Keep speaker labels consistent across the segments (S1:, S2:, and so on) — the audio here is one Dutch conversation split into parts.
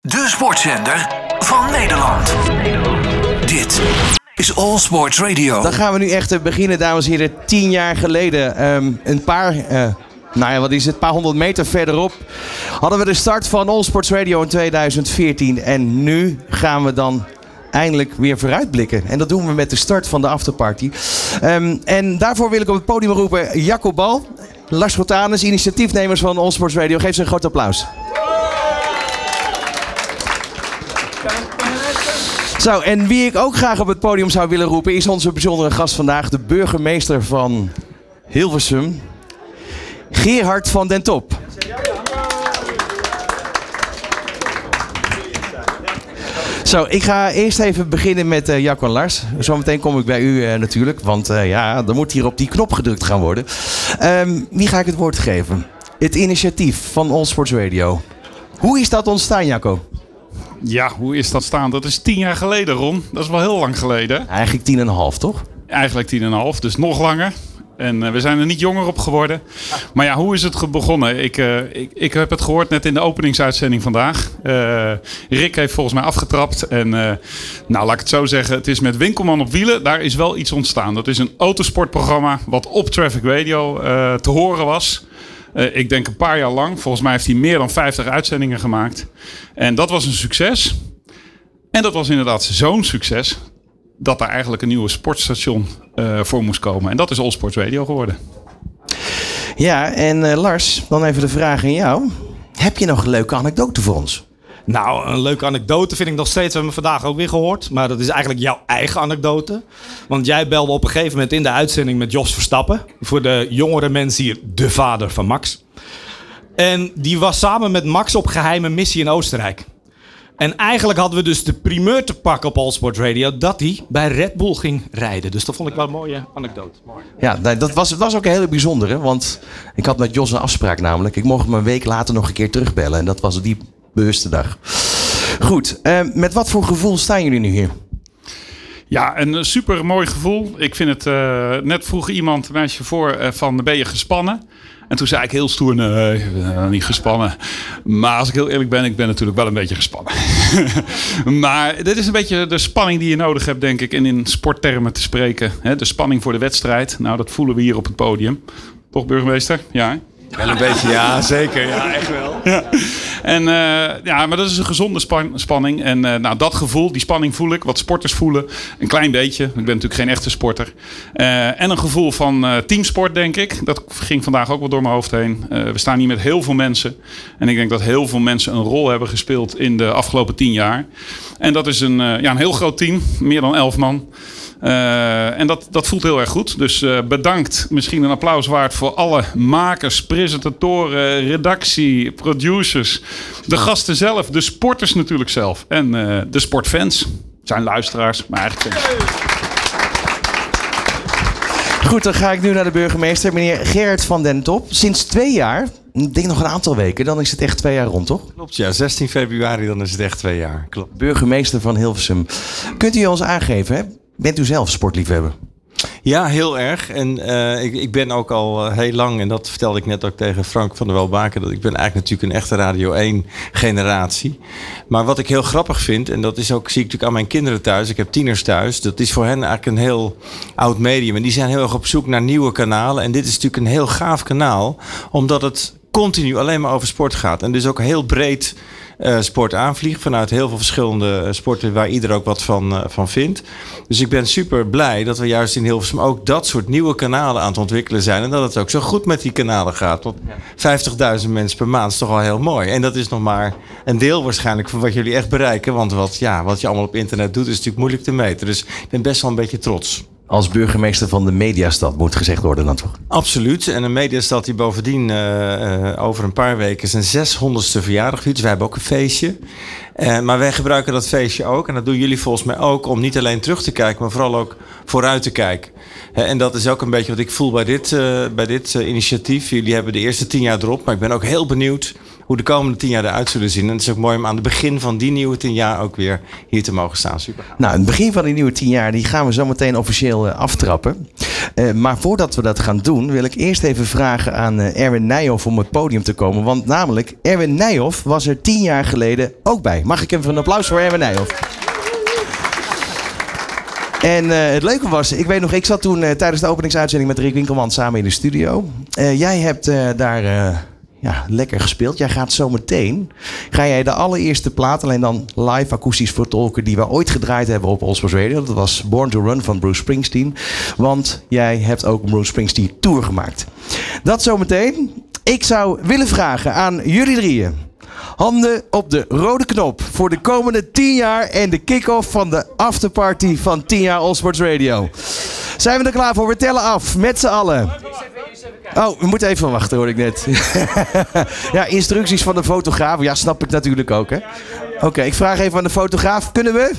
S1: De sportzender van Nederland. Dit is All Sports Radio.
S2: Dan gaan we nu echt eh, beginnen, dames en heren. Tien jaar geleden, ehm, een paar, eh, nou ja, wat is het, een paar honderd meter verderop, hadden we de start van All Sports Radio in 2014. En nu gaan we dan eindelijk weer vooruitblikken. En dat doen we met de start van de afterparty. Ehm, en daarvoor wil ik op het podium roepen Jacco Bal, Lars Rotanus, initiatiefnemers van All Sports Radio. Geef ze een groot applaus. Zo, en wie ik ook graag op het podium zou willen roepen is onze bijzondere gast vandaag, de burgemeester van Hilversum, Gerard van den Top. Zo, ik ga eerst even beginnen met uh, Jacco en Lars. Zometeen kom ik bij u uh, natuurlijk, want uh, ja, er moet hier op die knop gedrukt gaan worden. Um, wie ga ik het woord geven? Het initiatief van All Sports Radio. Hoe is dat ontstaan, Jacco?
S3: Ja, hoe is dat staan? Dat is tien jaar geleden, Ron. Dat is wel heel lang geleden.
S2: Eigenlijk tien en een half, toch?
S3: Eigenlijk tien en een half, dus nog langer. En uh, we zijn er niet jonger op geworden. Maar ja, hoe is het begonnen? Ik, uh, ik, ik heb het gehoord net in de openingsuitzending vandaag. Uh, Rick heeft volgens mij afgetrapt. En nou, laat ik het zo zeggen. Het is met Winkelman op wielen. Daar is wel iets ontstaan. Dat is een autosportprogramma wat op Traffic Radio te horen was. Uh, ik denk een paar jaar lang. Volgens mij heeft hij meer dan 50 uitzendingen gemaakt. En dat was een succes. En dat was inderdaad zo'n succes. Dat er eigenlijk een nieuwe sportstation uh, voor moest komen. En dat is All Sports Radio geworden.
S2: Ja, en uh, Lars, dan even de vraag aan jou. Heb je nog een leuke anekdote voor ons?
S4: Nou, een leuke anekdote vind ik nog steeds. We hebben vandaag ook weer gehoord. Maar dat is eigenlijk jouw eigen anekdote. Want jij belde op een gegeven moment in de uitzending met Jos Verstappen. Voor de jongere mensen hier, de vader van Max. En die was samen met Max op geheime missie in Oostenrijk. En eigenlijk hadden we dus de primeur te pakken op Allsport Radio dat hij bij Red Bull ging rijden. Dus dat vond ik wel een mooie anekdote.
S2: Ja, dat was, was ook een hele bijzondere. Want ik had met Jos een afspraak namelijk. Ik mocht hem een week later nog een keer terugbellen. En dat was die bewuste dag. Goed, uh, met wat voor gevoel staan jullie nu hier?
S3: Ja, een super mooi gevoel. Ik vind het, uh, net vroeg iemand een meisje voor uh, van ben je gespannen? En toen zei ik heel stoer, nee, niet gespannen. Maar als ik heel eerlijk ben, ik ben natuurlijk wel een beetje gespannen. maar dit is een beetje de spanning die je nodig hebt, denk ik, en in sporttermen te spreken. De spanning voor de wedstrijd. Nou, dat voelen we hier op het podium. Toch, burgemeester? Ja.
S5: Wel een beetje, ja, zeker. Ja, echt wel.
S3: Ja. En uh, ja, maar dat is een gezonde span spanning. En uh, nou, dat gevoel, die spanning voel ik. Wat sporters voelen. Een klein beetje. Ik ben natuurlijk geen echte sporter. Uh, en een gevoel van teamsport, denk ik. Dat ging vandaag ook wel door mijn hoofd heen. we staan hier met heel veel mensen. En ik denk dat heel veel mensen een rol hebben gespeeld in de afgelopen tien jaar. En dat is een, ja, een heel groot team. Meer dan elf man. Uh, en dat, dat voelt heel erg goed. Dus uh, bedankt. Misschien een applaus waard voor alle makers, presentatoren, redactie, producers. De gasten zelf, de sporters natuurlijk zelf. En uh, de sportfans. Zijn luisteraars, maar eigenlijk fans.
S2: Goed, dan ga ik nu naar de burgemeester, meneer Gerrit van den Top. Sinds twee jaar, ik denk nog een aantal weken, dan is het echt twee jaar rond, toch?
S5: Klopt, ja. 16 februari, dan is het echt twee jaar. Klopt.
S2: Burgemeester van Hilversum. Kunt u ons aangeven, hè? Bent u zelf sportliefhebber?
S5: Ja, heel erg. En uh, ik, ik, ben ook al uh, heel lang, en dat vertelde ik net ook tegen Frank van der Welbaken, dat ik ben eigenlijk natuurlijk een echte Radio 1 generatie. Maar wat ik heel grappig vind, en dat is ook, zie ik natuurlijk aan mijn kinderen thuis, ik heb tieners thuis, dat is voor hen eigenlijk een heel oud medium. En die zijn heel erg op zoek naar nieuwe kanalen. En dit is natuurlijk een heel gaaf kanaal, omdat het continu alleen maar over sport gaat. En dus ook heel breed uh, sport aanvliegt. Vanuit heel veel verschillende sporten waar ieder ook wat van, uh, van vindt. Dus ik ben super blij dat we juist in Hilversum ook dat soort nieuwe kanalen aan het ontwikkelen zijn. En dat het ook zo goed met die kanalen gaat. Want 50.000 mensen per maand is toch al heel mooi. En dat is nog maar een deel waarschijnlijk van wat jullie echt bereiken. Want wat, ja, wat je allemaal op internet doet is natuurlijk moeilijk te meten. Dus ik ben best wel een beetje trots
S2: als burgemeester van de mediastad moet gezegd worden dan toch?
S5: Absoluut. En een mediastad die bovendien uh, over een paar weken zijn 600ste verjaardag viert. Dus wij hebben ook een feestje. Uh, maar wij gebruiken dat feestje ook. En dat doen jullie volgens mij ook om niet alleen terug te kijken, maar vooral ook vooruit te kijken. En dat is ook een beetje wat ik voel bij dit, bij dit initiatief. Jullie hebben de eerste tien jaar erop. Maar ik ben ook heel benieuwd hoe de komende tien jaar eruit zullen zien. En het is ook mooi om aan het begin van die nieuwe tien jaar ook weer hier te mogen staan. Super.
S2: Nou, het begin van die nieuwe tien jaar die gaan we zo meteen officieel eh, aftrappen. Eh, maar voordat we dat gaan doen, wil ik eerst even vragen aan eh, Erwin Nijhoff om het podium te komen. Want namelijk, Erwin Nijhoff was er tien jaar geleden ook bij. Mag ik even een applaus voor Erwin Nijhoff? En het leuke was, ik weet nog, ik zat toen tijdens de openingsuitzending met Rick Winkelman samen in de studio. Jij hebt daar ja, lekker gespeeld. Jij gaat zo meteen, ga jij de allereerste plaat, alleen dan live akoestisch vertolken, die we ooit gedraaid hebben op Allsports Radio. Dat was Born to Run van Bruce Springsteen. Want jij hebt ook een Bruce Springsteen tour gemaakt. Dat zometeen. Ik zou willen vragen aan jullie drieën. Handen op de rode knop voor de komende 10 jaar en de kick-off van de afterparty van 10 jaar Allsports Radio. Zijn we er klaar voor? We tellen af met z'n allen. Oh, we moeten even wachten hoor ik net. ja, instructies van de fotograaf. Ja, snap ik natuurlijk ook hè. Oké, ik vraag even aan de fotograaf. Kunnen we?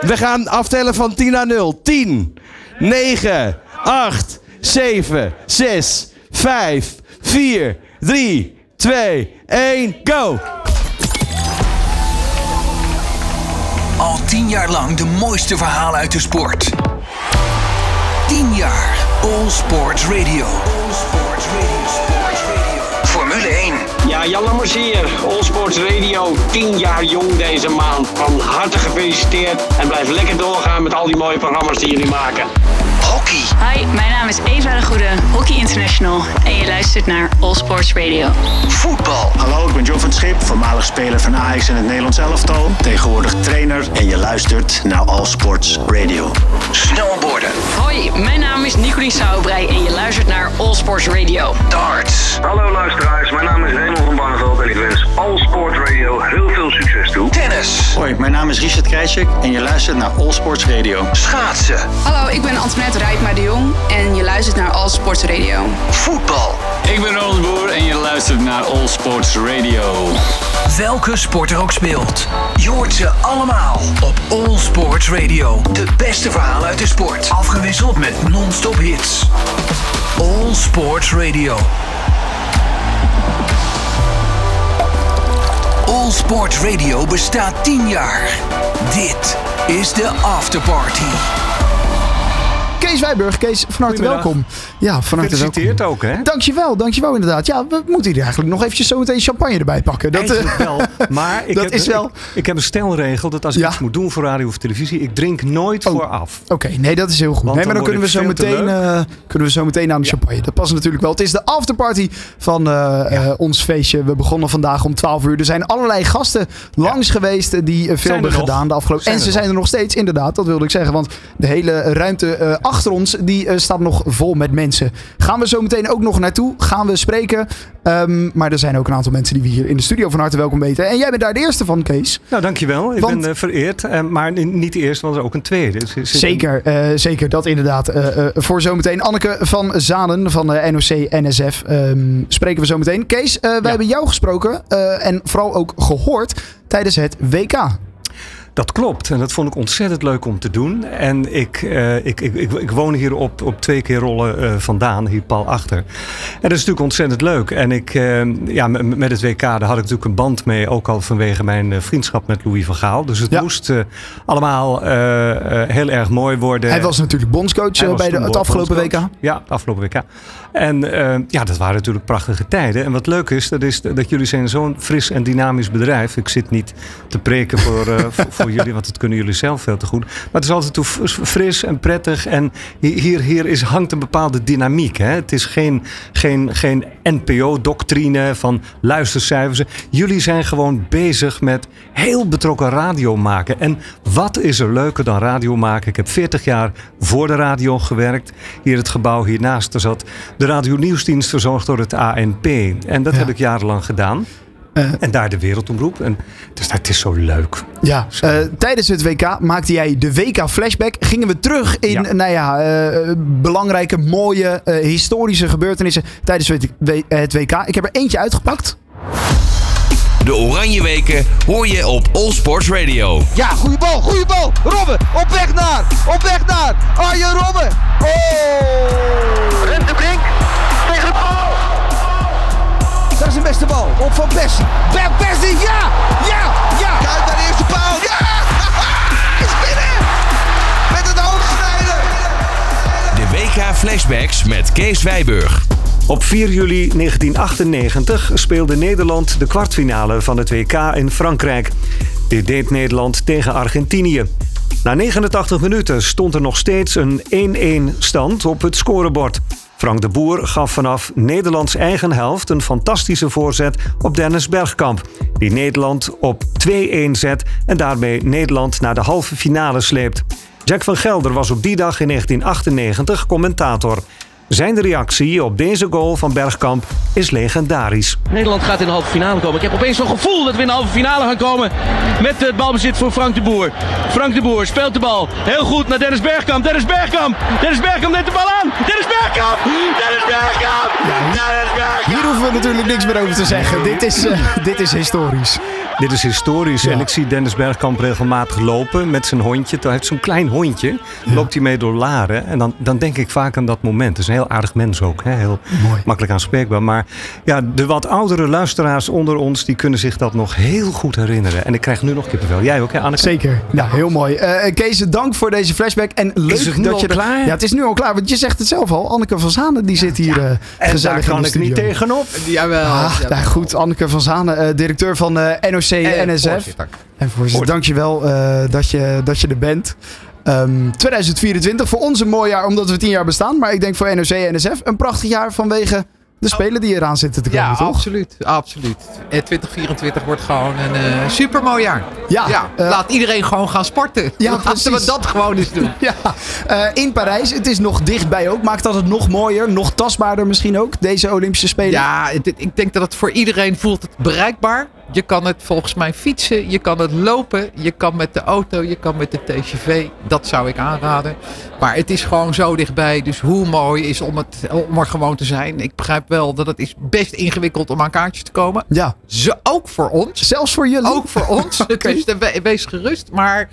S2: We gaan aftellen van 10 naar 0. 10, 9, 8, 7, 6, 5, 4, 3, 2, 1, go!
S1: Al tien jaar lang de mooiste verhalen uit de sport. 10 jaar All Sports Radio. Formule 1.
S6: Ja, Jan Lammers hier. Allsports Radio, 10 jaar jong deze maand. Van harte gefeliciteerd en blijf lekker doorgaan met al die mooie programma's die jullie maken.
S1: Hockey.
S7: Hi, mijn naam is Eva de Goede, Hockey International. En je luistert naar All Sports Radio.
S1: Voetbal.
S8: Hallo, ik ben Joe van het Schip, voormalig speler van Ajax en het Nederlands elftal. Tegenwoordig trainer en je luistert naar All Sports Radio.
S1: Snowboarden.
S7: Hoi, mijn naam is Nicolien Sauerbrei en je luistert naar All Sports Radio.
S1: Darts.
S9: Hallo luisteraars, mijn naam is Raymond van Barneveld en ik wens All Sport Radio heel veel succes toe.
S1: Tennis.
S8: Hoi, mijn naam is Richard Krijsik en je luistert naar All Sports Radio.
S1: Schaatsen.
S10: Hallo, ik ben Antoinette Rijpma de Jong en je luistert naar All Sports Radio.
S1: Voetbal.
S6: Ik ben Ronald Boer en je luistert naar All Sports Radio.
S1: Welke sport er ook speelt. Je hoort ze allemaal op All Sports Radio. De beste verhalen uit de sport. Afgewisseld met non-stop hits. All Sports Radio. All Sports Radio bestaat 10 jaar. Dit is de afterparty.
S11: Kees Wijburg. Kees, van harte welkom. Ja, van harte welkom.
S12: Gefeliciteerd ook, hè?
S11: Dankjewel, dankjewel inderdaad. Ja, we moeten hier eigenlijk nog eventjes zo meteen champagne erbij pakken. Dat, eh,
S12: wel. Maar ik
S11: Dat
S12: heb,
S11: is wel-
S12: Ik, ik heb een stelregel dat als ik
S11: Ja.
S12: iets moet doen voor radio of televisie, ik drink nooit
S11: Oh.
S12: vooraf.
S11: Oké, nee, dat is heel goed.
S12: Want
S11: nee, maar dan
S12: dan
S11: kunnen we, zo meteen,
S12: te
S11: eh, kunnen we zo meteen aan de champagne. Dat past natuurlijk wel. Het is de afterparty van eh, ons feestje. We begonnen vandaag om 12 uur. Er zijn allerlei gasten langs geweest die veel hebben gedaan de afgelopen. En ze zijn er nog steeds, inderdaad. Dat wilde ik zeggen. Want de hele ruimte eh, achter ons die eh, staat nog vol met mensen. Gaan we zo meteen ook nog naartoe? Gaan we spreken? Ehm, maar er zijn ook een aantal mensen die we hier in de studio van harte welkom weten. En jij bent daar de eerste van, Kees.
S12: Nou, dankjewel. Ik
S11: Want-
S12: ben eh, vereerd. eh, maar ni- niet de eerste, want er is ook een tweede. Dus er
S11: Zeker, zeker dat inderdaad. Voor zometeen Anneke van Zanen van de NOC-NSF ehm, spreken we zo meteen. Kees, wij hebben jou gesproken en vooral ook gehoord tijdens het WK.
S12: Dat klopt. En dat vond ik ontzettend leuk om te doen. En ik, eh, ik, ik, ik, ik woon hier op, op twee keer rollen eh, vandaan, hier pal achter. En dat is natuurlijk ontzettend leuk. En ik, eh, ja, met het WK, daar had ik natuurlijk een band mee. Ook al vanwege mijn vriendschap met Louis van Gaal. Dus het
S11: Ja.
S12: moest allemaal heel erg mooi worden.
S11: Hij was natuurlijk bondscoach bij de, het afgelopen WK.
S12: Ja, het afgelopen WK. En eh, ja, dat waren natuurlijk prachtige tijden. En wat leuk is, dat, is dat jullie zijn zo'n fris en dynamisch bedrijf. Ik zit niet te preken voor, eh, voor, voor jullie, want dat kunnen jullie zelf veel te goed. Maar het is altijd fris en prettig. En hier, hier is, hangt een bepaalde dynamiek. Hè? Het is geen, geen, geen NPO-doctrine van luistercijfers. Jullie zijn gewoon bezig met heel betrokken radio maken. En wat is er leuker dan radio maken? Ik heb 40 jaar voor de radio gewerkt. Hier het gebouw hiernaast. Er zat de radio nieuwsdienst verzorgd door het ANP. En dat
S11: Ja.
S12: heb ik jarenlang gedaan.
S11: Eh.
S12: en daar de wereldomroep. En, dus dat is zo leuk.
S11: Ja, eh, tijdens het WK maakte jij de WK-flashback. Gingen we terug in
S12: Ja.
S11: nou ja, eh, belangrijke, mooie, historische gebeurtenissen tijdens het WK. Ik heb er eentje uitgepakt.
S13: De Oranje Weken hoor je op All Sports Radio.
S2: Ja, goede bal, goede bal. Robben, op weg naar, op weg naar Arjen Robben. Oh!
S9: Rent de
S2: Daar is de beste bal. Op Van Persie. Van Persie, ja! Ja! Ja! Kuit naar de eerste paal. Ja! Is binnen! Met het hoofdsnijden.
S13: De WK Flashbacks met Kees Wijburg.
S12: Op 4 juli 1998 speelde Nederland de kwartfinale van het WK in Frankrijk. Dit deed Nederland tegen Argentinië. Na 89 minuten stond er nog steeds een 1-1 stand op het scorebord. Frank de Boer gaf vanaf Nederlands eigen helft een fantastische voorzet op Dennis Bergkamp, die Nederland op 2-1 zet en daarmee Nederland naar de halve finale sleept. Jack van Gelder was op die dag in 1998 commentator. Zijn reactie op deze goal van Bergkamp is legendarisch.
S14: Nederland gaat in de halve finale komen. Ik heb opeens zo'n gevoel dat we in de halve finale gaan komen. Met het balbezit voor Frank de Boer. Frank de Boer speelt de bal heel goed naar Dennis Bergkamp. Dennis Bergkamp. Dennis Bergkamp neemt de bal aan. Dennis Bergkamp. Dennis Bergkamp. Dennis Bergkamp.
S11: Hier hoeven we natuurlijk niks meer over te zeggen. Dit is, eh, dit is historisch.
S12: Dit is historisch. En ik zie Dennis Bergkamp regelmatig lopen met zijn hondje. Hij heeft zo'n klein hondje. Loopt hij mee door Laren. En dan, dan denk ik vaak aan dat moment. Het is een heel aardig mens ook. Hè? Heel makkelijk aanspreekbaar. Maar ja, de wat oudere luisteraars onder ons... die kunnen zich dat nog heel goed herinneren. En ik krijg nu nog kippenvel. Jij ook, hè Anneke?
S11: Zeker. Ja, heel mooi. Eh, Kees, dank voor deze flashback. En leuk
S12: Is het nu
S11: dat
S12: al
S11: je er-
S12: klaar?
S11: Ja, het is nu al klaar. Want je zegt het zelf al. Anneke van Zanen die zit hier
S12: En
S11: gezellig
S12: daar
S11: in
S12: kan
S11: de
S12: ik niet
S11: studio.
S12: tegenop.
S15: Jawel.
S11: Ah,
S15: jawel.
S11: nou goed, Anneke van Zanen, eh, directeur van eh, NOC
S15: En
S11: NSF.
S15: voorzitter.
S11: En voorzitter, dankjewel eh dat, je, dat je er bent. Ehm, 2024, voor ons een mooi jaar omdat we tien jaar bestaan. Maar ik denk voor NOC en NSF een prachtig jaar vanwege de spelen die eraan zitten te komen,
S15: Ja,
S11: toch?
S15: absoluut. absoluut. En 2024 wordt gewoon een eh supermooi jaar.
S11: Ja, eh,
S15: laat iedereen gewoon gaan sporten.
S11: Ja,
S15: Laten we dat gewoon eens doen.
S11: Ja, eh, in Parijs. Het is nog dichtbij ook. Maakt dat het nog mooier, nog tastbaarder misschien ook, deze Olympische Spelen?
S15: Ja, het- ik denk dat het voor iedereen voelt het bereikbaar. Je kan het volgens mij fietsen, je kan het lopen, je kan met de auto, je kan met de TGV. Dat zou ik aanraden. Maar het is gewoon zo dichtbij. Dus hoe mooi is om, het, om er gewoon te zijn. Ik begrijp wel dat het is best ingewikkeld om aan kaartjes te komen.
S11: Ja.
S15: Ze, ook voor ons.
S11: Zelfs voor jullie?
S15: Ook voor ons. Dus de- wees gerust. Maar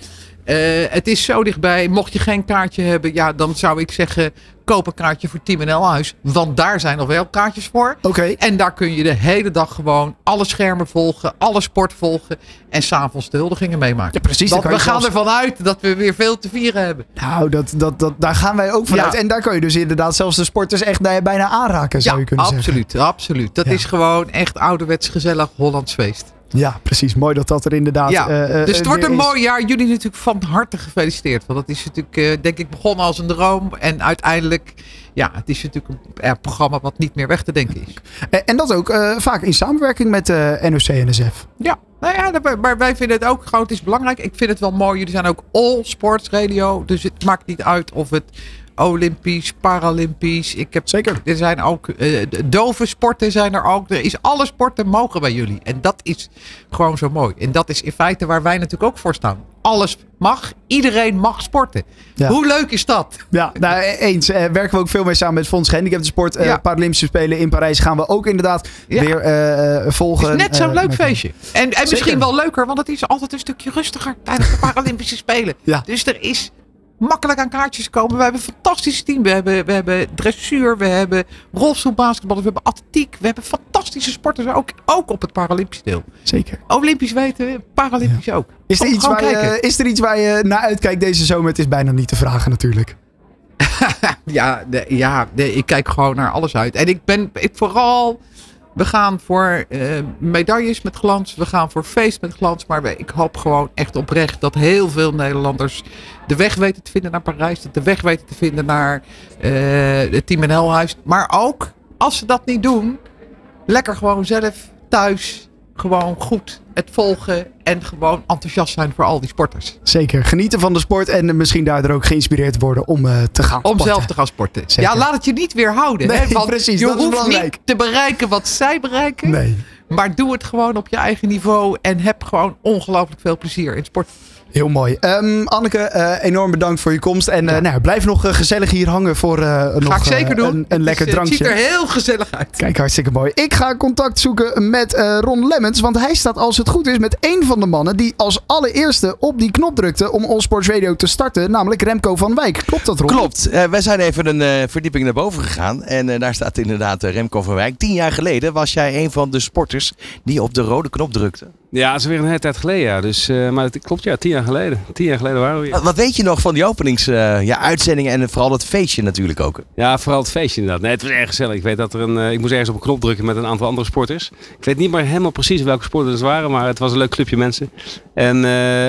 S15: het is zo dichtbij. Mocht je geen kaartje hebben, ja, dan zou ik zeggen... koop een kaartje voor Team NL Huis. Want daar zijn nog wel kaartjes voor.
S11: Oké.
S15: En daar kun je de hele dag gewoon alle schermen volgen. Alle sport volgen. En s'avonds de huldigingen meemaken.
S11: Ja, precies, kan
S15: we gaan
S11: zelfs-
S15: ervan uit dat we weer veel te vieren hebben.
S11: Nou, dat, dat, dat, daar gaan wij ook vanuit.
S15: Ja.
S11: En daar kan je dus inderdaad zelfs de sporters echt bij- bijna aanraken, zou je kunnen zeggen.
S15: absoluut. absoluut. Dat is gewoon echt ouderwets gezellig Hollands feest.
S11: Ja, precies. Mooi dat dat er inderdaad
S15: Ja,
S11: eh, eh,
S15: dus het wordt
S11: weer
S15: een
S11: is.
S15: mooi jaar. Jullie natuurlijk van harte gefeliciteerd. Want dat is natuurlijk, eh, denk ik, begonnen als een droom. En uiteindelijk, ja, het is natuurlijk een eh, programma wat niet meer weg te denken is.
S11: En, en dat ook eh, vaak in samenwerking met eh NOC en NSF.
S15: Ja, nou ja, maar wij vinden het ook gewoon, het is belangrijk. Ik vind het wel mooi. Jullie zijn ook all sports radio. Dus het maakt niet uit of het Olympisch, Paralympisch. Ik heb,
S11: Zeker.
S15: Er zijn ook eh, dove sporten zijn er ook. Er is alle sporten mogen bij jullie. En dat is gewoon zo mooi. En dat is in feite waar wij natuurlijk ook voor staan. Alles mag. Iedereen mag sporten.
S11: Ja.
S15: Hoe leuk is dat?
S11: Ja, nou, eens. eh, werken we ook veel mee samen met Fonds Gehandicapten Sport. Eh. Paralympische Spelen in Parijs gaan we ook inderdaad
S15: Ja.
S11: weer eh, volgen.
S15: Het is net zo'n leuk feestje. En, en misschien wel leuker, want het is altijd een stukje rustiger tijdens de Paralympische Spelen.
S11: Ja.
S15: Dus er is makkelijk aan kaartjes komen. We hebben een fantastisch team. We hebben, we hebben dressuur, we hebben rolstoelbasketbal, we hebben atletiek. We hebben fantastische sporters ook, ook op het Paralympisch deel.
S11: Zeker.
S15: Olympisch weten we, Paralympisch ook.
S11: Is er, iets waar je, is er iets waar je naar uitkijkt deze zomer? Het is bijna niet te vragen natuurlijk.
S15: Ja, de, ja de, ik kijk gewoon naar alles uit. En ik ben ik, vooral. We gaan voor eh, medailles met glans. We gaan voor feest met glans. Maar ik hoop gewoon echt oprecht dat heel veel Nederlanders de weg weten te vinden naar Parijs. De weg weten te vinden naar eh het Team NL huis. Maar ook als ze dat niet doen, lekker gewoon zelf thuis. Gewoon goed het volgen en gewoon enthousiast zijn voor al die sporters.
S11: Zeker. Genieten van de sport en misschien daardoor ook geïnspireerd worden om eh, te gaan
S15: Om
S11: sporten.
S15: zelf te gaan sporten.
S11: Zeker.
S15: Ja, laat het je niet weerhouden.
S11: Nee,
S15: hè? Want
S11: precies,
S15: Je
S11: dat is
S15: hoeft
S11: belangrijk.
S15: niet te bereiken wat zij bereiken.
S11: Nee.
S15: Maar doe het gewoon op je eigen niveau. En heb gewoon ongelooflijk veel plezier in sport.
S11: Heel mooi. Ehm, Anneke, eh, enorm bedankt voor je komst. En eh, nou, blijf nog eh, gezellig hier hangen voor nog
S15: Ga ik zeker
S11: eh,
S15: doen.
S11: een, een lekker drankje.
S15: Het ziet er heel gezellig uit.
S11: Kijk, hartstikke mooi. Ik ga contact zoeken met eh, Ron Lemmens. Want hij staat, als het goed is, met één van de mannen die als allereerste op die knop drukte om All Sports Radio te starten. Namelijk Remco van Wijk. Klopt dat, Ron?
S2: Klopt. Eh, wij zijn even een eh, verdieping naar boven gegaan. En eh, daar staat inderdaad Remco van Wijk. Tien jaar geleden was jij een van de sporters die op de rode knop drukte.
S16: Ja, dat is weer een hele tijd geleden. Ja. Dus, eh, maar het klopt, ja, tien jaar geleden. Tien jaar geleden waren we hier.
S2: Wat, weet je nog van die openingsuitzendingen ja, uitzendingen en vooral het feestje natuurlijk ook?
S16: Ja, vooral het feestje inderdaad. Nee, het was erg gezellig. Ik weet dat er een, eh, ik moest ergens op een knop drukken met een aantal andere sporters. Ik weet niet meer helemaal precies welke sporters het waren, maar het was een leuk clubje mensen. En, eh,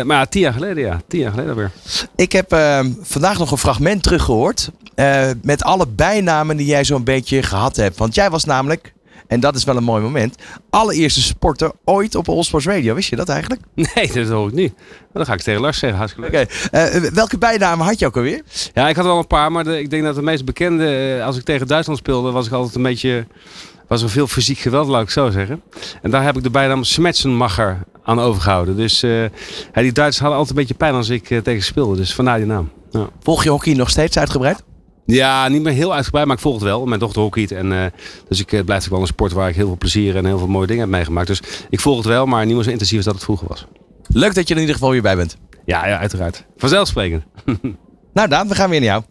S16: maar ja, tien jaar geleden, ja. Tien jaar geleden weer.
S2: Ik heb eh, vandaag nog een fragment teruggehoord. eh, met alle bijnamen die jij zo'n beetje gehad hebt. Want jij was namelijk, en dat is wel een mooi moment, allereerste sporter ooit op All Sports Radio. Wist je dat eigenlijk?
S16: Nee, dat hoor ik niet. Maar dan ga ik tegen Lars zeggen. Hartstikke leuk.
S2: Eh, welke bijnamen had je ook alweer?
S16: Ja, ik had wel een paar, maar de- ik denk dat de meest bekende, eh, als ik tegen Duitsland speelde, was ik altijd een beetje, was er veel fysiek geweld, laat ik zo zeggen. En daar heb ik de bijnaam Smetsenmacher aan overgehouden. Dus eh, die Duitsers hadden altijd een beetje pijn als ik tegen speelde, dus vandaar die naam. Ja.
S2: Volg je hockey nog steeds uitgebreid?
S16: Ja, niet meer heel uitgebreid, maar ik volg het wel. Mijn dochter hockeyt. En, eh, dus ik, het blijft ook wel een sport waar ik heel veel plezier en heel veel mooie dingen heb meegemaakt. Dus ik volg het wel, maar niet meer zo intensief als dat het vroeger was.
S2: Leuk dat je er in ieder geval weer bij bent.
S16: Ja, ja uiteraard. Vanzelfsprekend.
S2: nou Daan, we gaan weer naar jou.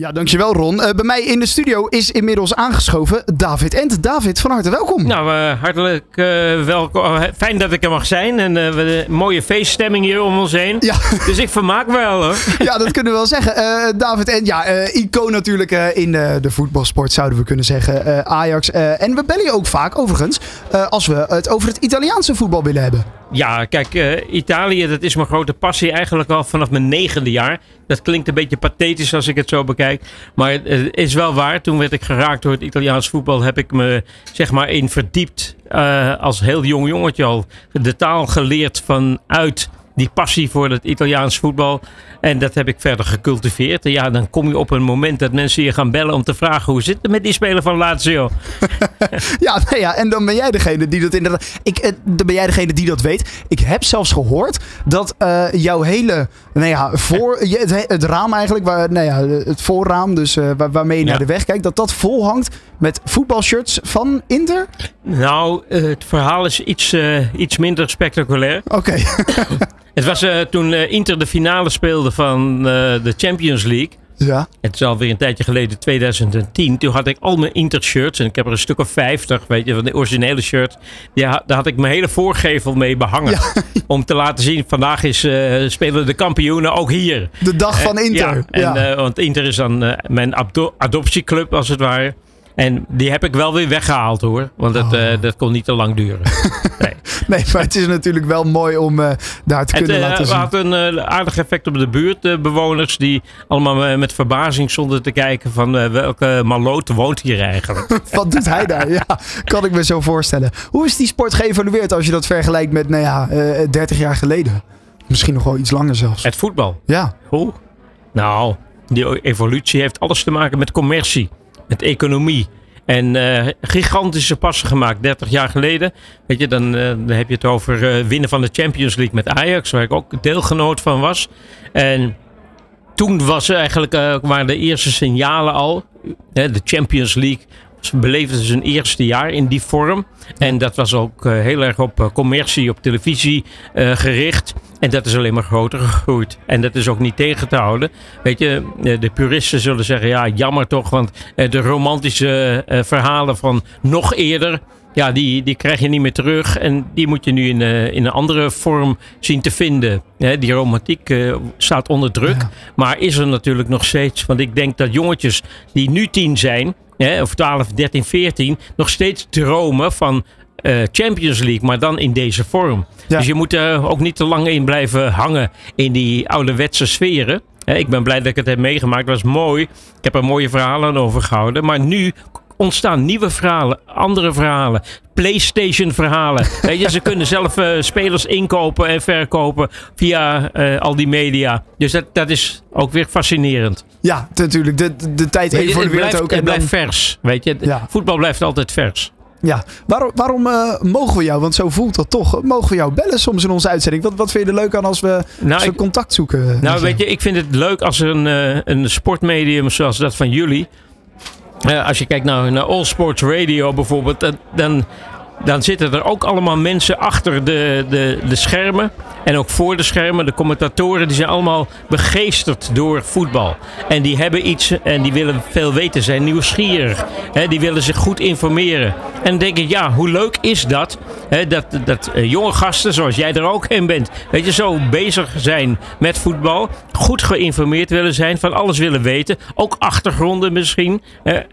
S11: Ja, dankjewel Ron. Eh, bij mij in de studio is inmiddels aangeschoven David Ent. David, van harte welkom.
S17: Nou, eh, hartelijk eh, welkom. Oh, fijn dat ik er mag zijn. En we hebben een mooie feeststemming hier om ons heen.
S11: Ja.
S17: Dus ik vermaak me wel hoor.
S11: Ja, dat kunnen we wel zeggen. David Ent, ja, icoon natuurlijk in de voetbalsport zouden we kunnen zeggen. Ajax. en we bellen je ook vaak overigens als we het over het Italiaanse voetbal willen hebben.
S17: Ja, kijk, eh, Italië, dat is mijn grote passie eigenlijk al vanaf mijn negende jaar. Dat klinkt een beetje pathetisch als ik het zo bekijk. Maar het is wel waar. Toen werd ik geraakt door het Italiaans voetbal. Heb ik me zeg maar in verdiept. eh, als heel jong jongetje al. De taal geleerd vanuit die passie voor het Italiaans voetbal. En dat heb ik verder gecultiveerd. En ja, dan kom je op een moment dat mensen je gaan bellen om te vragen... hoe zit het met die speler van Lazio?
S11: Ja, nou ja, en dan ben jij degene die dat inderdaad. Ik, eh, dan ben jij degene die dat weet. Ik heb zelfs gehoord dat eh, jouw hele. Nou ja, voor, het, het raam eigenlijk, waar, nou ja, het voorraam, dus eh, waar, waarmee je naar de weg kijkt, dat dat vol hangt met voetbalshirts van Inter.
S17: Nou, het verhaal is iets, iets minder spectaculair.
S11: Oké.
S17: het was eh, toen eh, Inter de finale speelde van eh, de Champions League.
S11: Ja.
S17: Het is alweer een tijdje geleden, 2010. Toen had ik al mijn Inter-shirts. En ik heb er een stuk of 50, weet je, van de originele shirt. Die, ha- daar had ik mijn hele voorgevel mee behangen. Om te laten zien, vandaag is, eh, spelen de kampioenen ook hier.
S11: De dag van Inter.
S17: Ja, en,
S11: Ja.
S17: want Inter is dan mijn adop- adoptieclub, als het ware. En die heb ik wel weer weggehaald hoor. Want dat,
S11: Oh.
S17: eh, dat kon niet te lang duren.
S11: Nee, maar het is natuurlijk wel mooi om eh, daar te
S17: Het
S11: kunnen
S17: eh,
S11: laten zien.
S17: had een aardig effect op de buurtbewoners. die allemaal met verbazing stonden te kijken. van welke maloot woont hier eigenlijk.
S11: Wat doet hij daar? Ja, kan ik me zo voorstellen. Hoe is die sport geëvolueerd als je dat vergelijkt met, nou ja, eh 30 jaar geleden? Misschien nog wel iets langer zelfs.
S17: Het voetbal.
S11: Ja.
S17: Hoe? Nou, die evolutie heeft alles te maken met commercie, met economie. En eh, gigantische passen gemaakt 30 jaar geleden. Weet je, dan, eh, dan heb je het over eh, winnen van de Champions League met Ajax, waar ik ook deelgenoot van was. En toen was eigenlijk, waren de eerste signalen al. Hè, de Champions League ze beleefden zijn eerste jaar in die vorm. En dat was ook eh, heel erg op eh, commercie, op televisie eh, gericht. En dat is alleen maar groter gegroeid. En dat is ook niet tegen te houden. Weet je, de puristen zullen zeggen, ja, jammer toch. Want de romantische verhalen van nog eerder... Ja, die, die krijg je niet meer terug. En die moet je nu in, in een andere vorm zien te vinden. Die romantiek staat onder druk. Maar is er natuurlijk nog steeds. Want ik denk dat jongetjes die nu tien zijn... Hè, of 12, 13, 14... nog steeds dromen van eh, Champions League. Maar dan in deze vorm. Dus je moet er ook niet te lang in blijven hangen... in die ouderwetse sferen. Ik ben blij dat ik het heb meegemaakt. Het was mooi. Ik heb er mooie verhalen aan overgehouden. Maar nu ontstaan nieuwe verhalen, andere verhalen, PlayStation verhalen. Weet je, ze kunnen zelf eh, spelers inkopen en verkopen via eh, al die media. Dus dat, dat is ook weer fascinerend.
S11: Ja, natuurlijk. De, de, de tijd
S17: het
S11: evolueert
S17: blijft,
S11: ook.
S17: het
S11: en dan-
S17: blijft vers. Weet je, voetbal blijft altijd vers.
S11: Ja, waarom, waarom eh, mogen we jou, want zo voelt dat toch, mogen we jou bellen soms in onze uitzending? Wat, wat vind je er leuk aan als we, als we
S17: ik-
S11: contact zoeken?
S17: Nou, weet je, ik vind het leuk als er een, een sportmedium zoals dat van jullie. Eh, als je kijkt naar, naar All Sports Radio bijvoorbeeld, dan, dan, dan zitten er ook allemaal mensen achter de, de, de schermen. En ook voor de schermen. De commentatoren die zijn allemaal begeesterd door voetbal. En die hebben iets en die willen veel weten, zijn nieuwsgierig. Die willen zich goed informeren. En dan denk ik, ja, hoe leuk is dat? Dat dat eh, jonge gasten, zoals jij er ook in bent, weet je, zo bezig zijn met voetbal. Goed geïnformeerd willen zijn, van alles willen weten. Ook achtergronden misschien.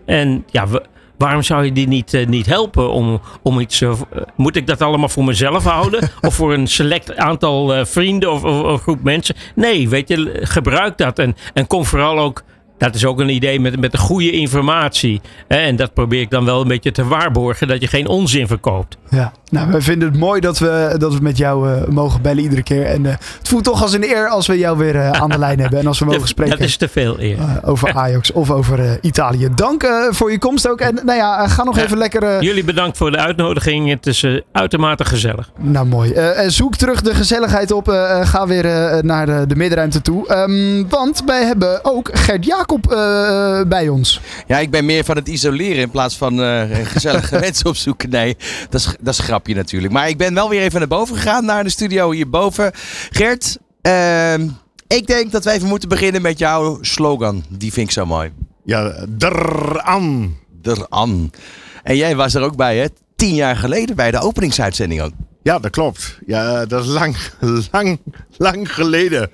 S17: en ja, we- Waarom zou je die niet, eh, niet helpen om, om iets... eh, moet ik dat allemaal voor mezelf houden? of voor een select aantal eh, vrienden of, of, of groep mensen? Nee, weet je, gebruik dat. En, en kom vooral ook... Dat is ook een idee met, met de goede informatie. En dat probeer ik dan wel een beetje te waarborgen... dat je geen onzin verkoopt.
S11: Ja, nou, wij vinden het mooi dat we, dat we met jou eh, mogen bellen iedere keer. En eh, het voelt toch als een eer als we jou weer eh, aan de lijn hebben. En als we mogen spreken.
S17: Dat is te veel eer.
S11: over Ajax of over eh, Italië. Dank voor je komst ook. En nou ja, ga nog even lekker... eh,
S17: Jullie bedankt voor de uitnodiging. Het is uitermate gezellig.
S11: Nou, mooi. Eh, en zoek terug de gezelligheid op. Ga weer eh, naar de, de middenruimte toe. Ehm, want wij hebben ook Gert Jacob eh, bij ons.
S2: Ja, ik ben meer van het isoleren in plaats van eh, gezellige mensen opzoeken. Nee, dat is, dat is een grapje natuurlijk. Maar ik ben wel weer even naar boven gegaan, naar de studio hierboven. Gert, ehm, ik denk dat wij even moeten beginnen met jouw slogan. Die vind ik zo mooi.
S18: Ja, Dran.
S2: Dran. En jij was er ook bij, hè? Tien jaar geleden bij de openingsuitzending ook.
S18: Ja, dat klopt. Ja, dat is lang, lang, lang geleden.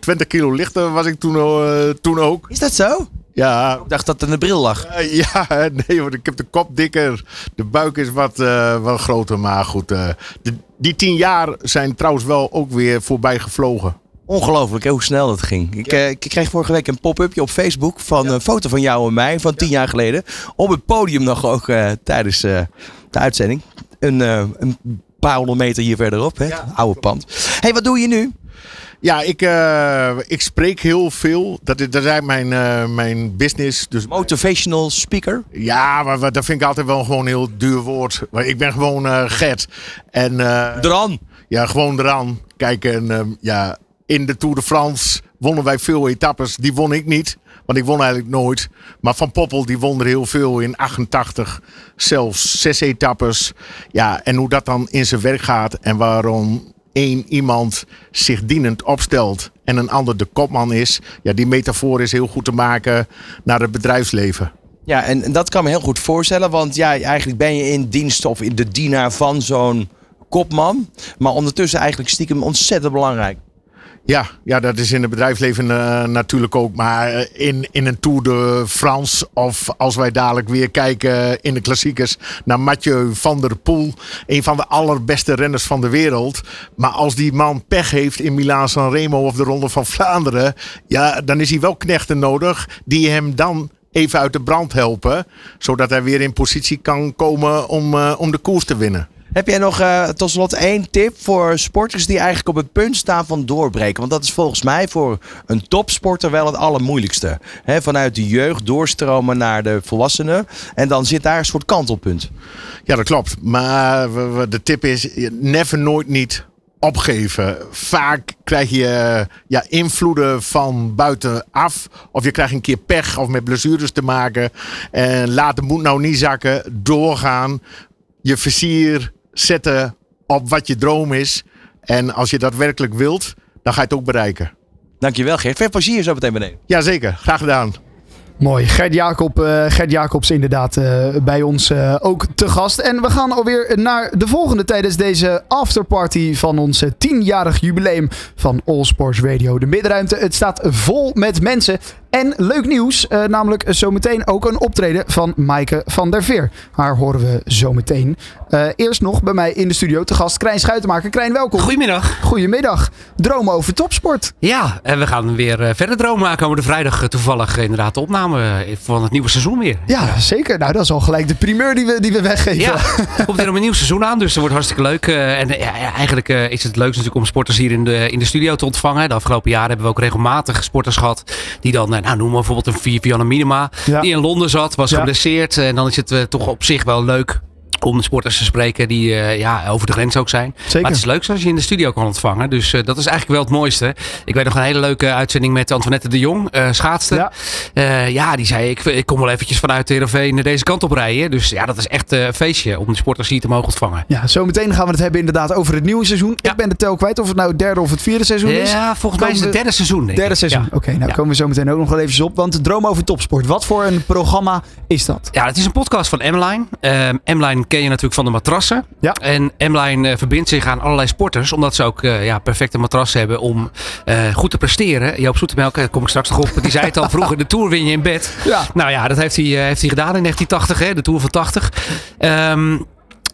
S18: 20 kilo lichter was ik toen, eh, toen ook.
S2: Is dat zo?
S18: Ja.
S2: Ik dacht dat in de bril lag.
S18: Eh, ja, nee, want ik heb de kop dikker. De buik is wat, eh, wat groter. Maar goed, eh, de- die tien jaar zijn trouwens wel ook weer voorbij gevlogen.
S2: Ongelooflijk hè, hoe snel dat ging. Ik, ik kreeg vorige week een pop-upje op Facebook van een foto van jou en mij van tien jaar geleden. Op het podium nog ook tijdens de uitzending. Een, een paar honderd meter hier verderop, hè? oude pand. hey, wat doe je nu?
S18: Ja, ik, eh, ik spreek heel veel. Dat is, dat is eigenlijk mijn, eh, mijn business. Dus,
S2: Motivational speaker?
S18: Ja, maar dat vind ik altijd wel gewoon een heel duur woord. Maar ik ben gewoon eh Gert. En,
S2: Dran.
S18: Ja, gewoon eraan. Kijk, en ehm, ja, in de Tour de France wonnen wij veel etappes. Die won ik niet, want ik won eigenlijk nooit. Maar Van Poppel, die won er heel veel in 88. Zelfs zes etappes. Ja, en hoe dat dan in zijn werk gaat en waarom iemand zich dienend opstelt en een ander de kopman is. Ja, die metafoor is heel goed te maken naar het bedrijfsleven.
S2: Ja, en, en dat kan me heel goed voorstellen, want ja, eigenlijk ben je in dienst of in de dienaar van zo'n kopman. Maar ondertussen eigenlijk stiekem ontzettend belangrijk.
S18: Ja, ja, dat is in het bedrijfsleven eh, natuurlijk ook. Maar eh, in, in een Tour de France of als wij dadelijk weer kijken in de klassiekers naar Mathieu van der Poel. Een van de allerbeste renners van de wereld. Maar als die man pech heeft in Milaan-San Remo of de Ronde van Vlaanderen. Ja, dan is hij wel knechten nodig die hem dan even uit de brand helpen. Zodat hij weer in positie kan komen om, eh, om de koers te winnen.
S2: Heb jij nog eh, tot slot één tip voor sporters die eigenlijk op het punt staan van doorbreken? Want dat is volgens mij voor een topsporter wel het allermoeilijkste. Vanuit de jeugd doorstromen naar de volwassenen. En dan zit daar een soort kantelpunt.
S18: Ja, dat klopt. Maar de tip is: never nooit niet opgeven. Vaak krijg je ja, invloeden van buitenaf. Of je krijgt een keer pech of met blessures te maken. En laat de moed nou niet zakken. Doorgaan. Je vizier zetten op wat je droom is. En als je dat werkelijk wilt, dan ga je het ook bereiken.
S2: Dankjewel Geert. Veel plezier zo meteen beneden.
S18: Jazeker, graag gedaan.
S11: Mooi. Gert, Jacob, eh, Gert Jacobs inderdaad eh, bij ons eh, ook te gast. En we gaan alweer naar de volgende tijdens deze afterparty van ons tienjarig jubileum van All Sports Radio. De middenruimte, het staat vol met mensen. En leuk nieuws, eh, namelijk zometeen ook een optreden van Maaike van der Veer. Haar horen we zometeen. Eh eerst nog bij mij in de studio te gast Krijn Schuitenmaker. Krijn, welkom.
S19: Goedemiddag.
S11: Goedemiddag. Dromen over topsport.
S19: Ja, en we gaan weer eh, verder dromen aankomende vrijdag. eh, Toevallig inderdaad de opname van het nieuwe seizoen weer.
S11: Ja, zeker. Nou, dat is al gelijk de primeur die we, die we weggeven.
S19: Ja, er komt weer om een nieuw seizoen aan, dus dat wordt hartstikke leuk. En ja, eigenlijk is het leuk natuurlijk om sporters hier in de, in de studio te ontvangen. De afgelopen jaren hebben we ook regelmatig sporters gehad die dan, nou noem maar bijvoorbeeld een Vivianne Minima,
S11: Ja.
S19: die in Londen zat, was
S11: Ja.
S19: geblesseerd. En dan is het eh, toch op zich wel leuk om de sporters te spreken die eh, ja, over de grens ook zijn.
S11: Zeker.
S19: Maar het is leuk als je in de studio kan ontvangen. Dus eh, dat is eigenlijk wel het mooiste. Ik weet nog een hele leuke uitzending met Antoinette de Jong, eh schaatster. Ja. ja, die zei ik, ik kom wel eventjes vanuit TRV naar deze kant op rijden. Dus ja, dat is echt een feestje om de sporters hier te mogen ontvangen.
S11: Ja, zometeen gaan we het hebben inderdaad over het nieuwe seizoen. Ik ben de tel kwijt of het nou het derde of het vierde seizoen is.
S19: Ja, volgens mij is het het derde seizoen. Denk
S11: Derde
S19: ik.
S11: seizoen.
S19: Ja.
S11: Oké, nou komen we zo meteen ook nog wel even op. Want Droom over Topsport. Wat voor een programma is dat?
S19: Ja, het is een podcast van M-Line. Ehm, M-Line ken je natuurlijk van de matrassen.
S11: Ja.
S19: En M-Line eh, verbindt zich aan allerlei sporters. Omdat ze ook eh, ja, perfecte matrassen hebben om eh, goed te presteren. Joop Zoetemelk, daar kom ik straks nog op. Die zei het al vroeger, de Tour win je in bed.
S11: Ja.
S19: Nou ja, dat heeft hij, heeft hij gedaan in 1980, hè, de Tour van 80. Ehm,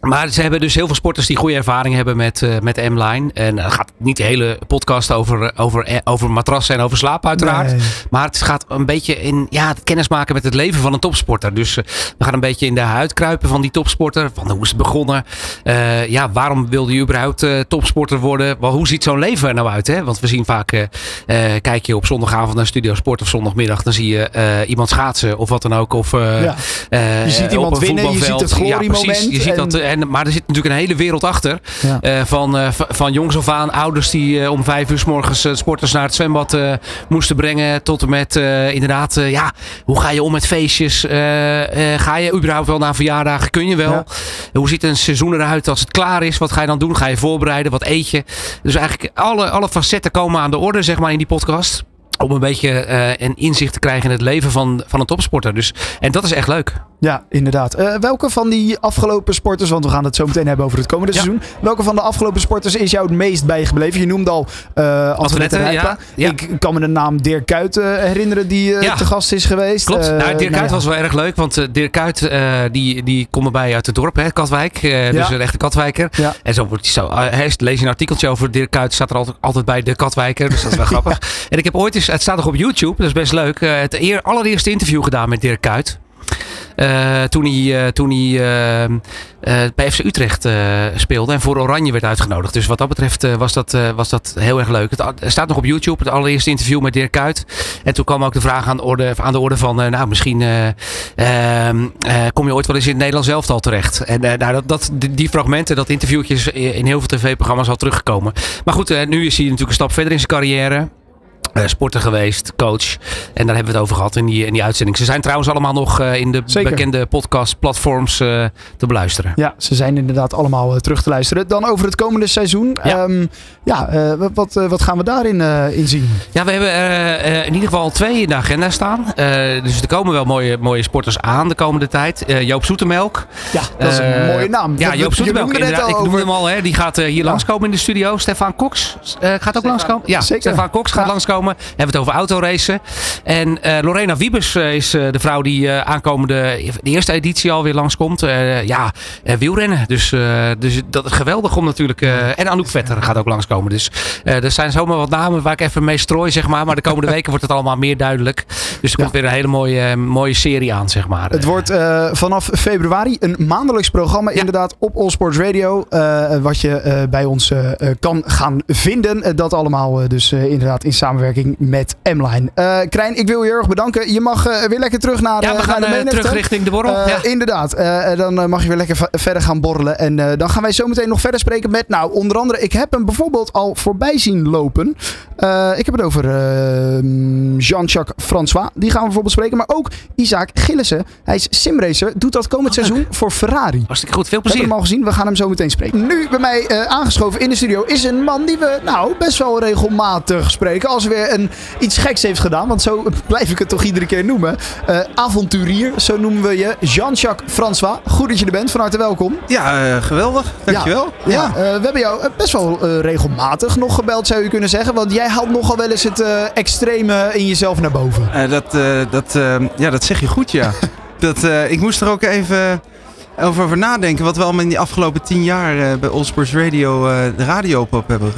S19: maar ze hebben dus heel veel sporters die goede ervaring hebben met, eh, met M-Line. En het gaat niet de hele podcast over, over, eh, over matrassen en over slaap uiteraard.
S11: Nee.
S19: Maar het gaat een beetje in ja, het kennis maken met het leven van een topsporter. Dus eh, we gaan een beetje in de huid kruipen van die topsporter. Van hoe is het begonnen? Eh, ja, waarom wilde je überhaupt eh, topsporter worden? Wel, hoe ziet zo'n leven er nou uit? Hè? Want we zien vaak, eh, eh, kijk je op zondagavond naar Studio Sport of zondagmiddag. Dan zie je eh, iemand schaatsen of wat dan ook. Of, eh,
S11: Ja.
S19: eh,
S11: Je ziet iemand winnen, je ziet het gloriemoment
S19: Ja, precies. Je ziet dat, eh, en, maar er zit natuurlijk een hele wereld achter.
S11: Ja.
S19: Eh, van, eh, van jongs af aan, ouders die eh, om vijf uur s morgens sporters naar het zwembad moesten brengen. Tot en met inderdaad, ja, hoe ga je om met feestjes? Ga je überhaupt wel naar verjaardagen? Kun je wel?
S11: Ja.
S19: Hoe ziet een seizoen eruit als het klaar is? Wat ga je dan doen? Ga je voorbereiden? Wat eet je? Dus eigenlijk alle, alle facetten komen aan de orde, zeg maar, in die podcast. Om een beetje eh, een inzicht te krijgen in het leven van, van een topsporter. Dus, en dat is echt leuk.
S11: Ja, inderdaad. Eh, welke van die afgelopen sporters, want we gaan het zo meteen hebben over het komende seizoen. Welke van de afgelopen sporters is jou het meest bijgebleven? Je noemde al eh Antoinette Rijpa.
S19: ja, ja.
S11: Ik kan me de naam Dirk Kuyt eh, herinneren die eh, te gast is geweest.
S19: Klopt.
S11: Eh,
S19: nou, Dirk
S11: nou
S19: Kuyt was wel erg leuk, want eh, Dirk Kuyt eh, die, die komt erbij uit het dorp, hè, Katwijk. Eh, Dus een echte Katwijker.
S11: Ja.
S19: En zo wordt hij zo. eh, hij lees je een artikeltje over Dirk Kuyt, staat er altijd, altijd bij de Katwijker. Dus dat is wel grappig. En ik heb ooit eens, het staat nog op YouTube, dat is best leuk, eh, het eer, allereerste interview gedaan met Dirk Kuyt. Eh, toen hij, eh, toen hij eh, bij FC Utrecht speelde en voor Oranje werd uitgenodigd. Dus wat dat betreft was, dat, was dat heel erg leuk. Het staat nog op YouTube, het allereerste interview met Dirk Kuyt. En toen kwam ook de vraag aan de orde, aan de orde van, nou misschien eh, ehm, eh, kom je ooit wel eens in het Nederlands elftal terecht. En nou, dat, die, fragmenten, dat interviewtje is in heel veel tv-programma's al teruggekomen. Maar goed, nu is hij natuurlijk een stap verder in zijn carrière. Eh, sporter geweest, coach. En daar hebben we het over gehad in die, in die uitzending. Ze zijn trouwens allemaal nog eh, in de
S11: Zeker.
S19: bekende podcast-platforms eh, te beluisteren.
S11: Ja, ze zijn inderdaad allemaal terug te luisteren. Dan over het komende seizoen. Ja, ja eh, wat- wat, wat gaan we daarin eh, in zien?
S19: Ja, we hebben eh, eh, in ieder geval twee in de agenda staan. Eh, dus er komen wel mooie, mooie sporters aan de komende tijd. Eh, Joop Zoetemelk.
S11: Ja, dat is een mooie naam.
S19: Ja, Joop Zoetemelk. inderdaad. Ik noemde
S11: over-
S19: hem al. Hè. Die gaat eh, hier langskomen in de studio. Stefan Cox eh, gaat ook langskomen. Ja,
S11: zeker.
S19: Stefan Cox gaat langskomen. We hebben het over autoracen. En eh, Lorena Wiebes eh, is eh, de vrouw die aankomende de eerste editie alweer langskomt. Ja, wielrennen. Dus, dus dat is geweldig om natuurlijk. en Anouk Vetter gaat ook langskomen. Dus er zijn zomaar wat namen waar ik even mee strooi, zeg maar. Maar de komende weken wordt het allemaal meer duidelijk. Dus er komt weer een hele mooie, mooie serie aan, zeg maar.
S11: Het wordt vanaf februari een maandelijks programma, inderdaad, op All Sports Radio. wat je bij ons kan gaan vinden. Dat allemaal dus inderdaad in samenwerking met M-Line. Eh, Krijn, ik wil je heel erg bedanken. Je mag eh, weer lekker terug naar,
S19: Ja, we
S11: eh,
S19: gaan
S11: naar de
S19: terug richting de borrel. Ja.
S11: Inderdaad. Dan mag je weer lekker verder gaan borrelen. En dan gaan wij zo meteen nog verder spreken met, nou, onder andere, ik heb hem bijvoorbeeld al voorbij zien lopen. Ik heb het over eh, Jean-Jacques François. Die gaan we bijvoorbeeld spreken. Maar ook Isaac Gillissen. Hij is simracer. Doet dat komend seizoen voor Ferrari.
S19: Hartstikke goed. Veel
S11: We hebben
S19: plezier.
S11: hem al gezien. We gaan hem zo meteen spreken. Nu bij mij aangeschoven in de studio is een man die we nou best wel regelmatig spreken. Als hij weer een, iets geks heeft gedaan. Want zo blijf ik het toch iedere keer noemen. Eh, avonturier, zo noemen we je. Jean-Jacques François. Goed dat je er bent. Van harte welkom.
S20: Ja, eh, geweldig. Dankjewel.
S11: Ja, ja. eh, we hebben jou best wel regelmatig nog gebeld, zou je kunnen zeggen. Want jij haalt nogal wel eens het extreme in jezelf naar boven.
S20: Dat, dat, eh, ja, dat zeg je goed, ja. dat, ik moest er ook even over, over nadenken. Wat we allemaal in die afgelopen tien jaar bij All Sports Radio de radio op hebben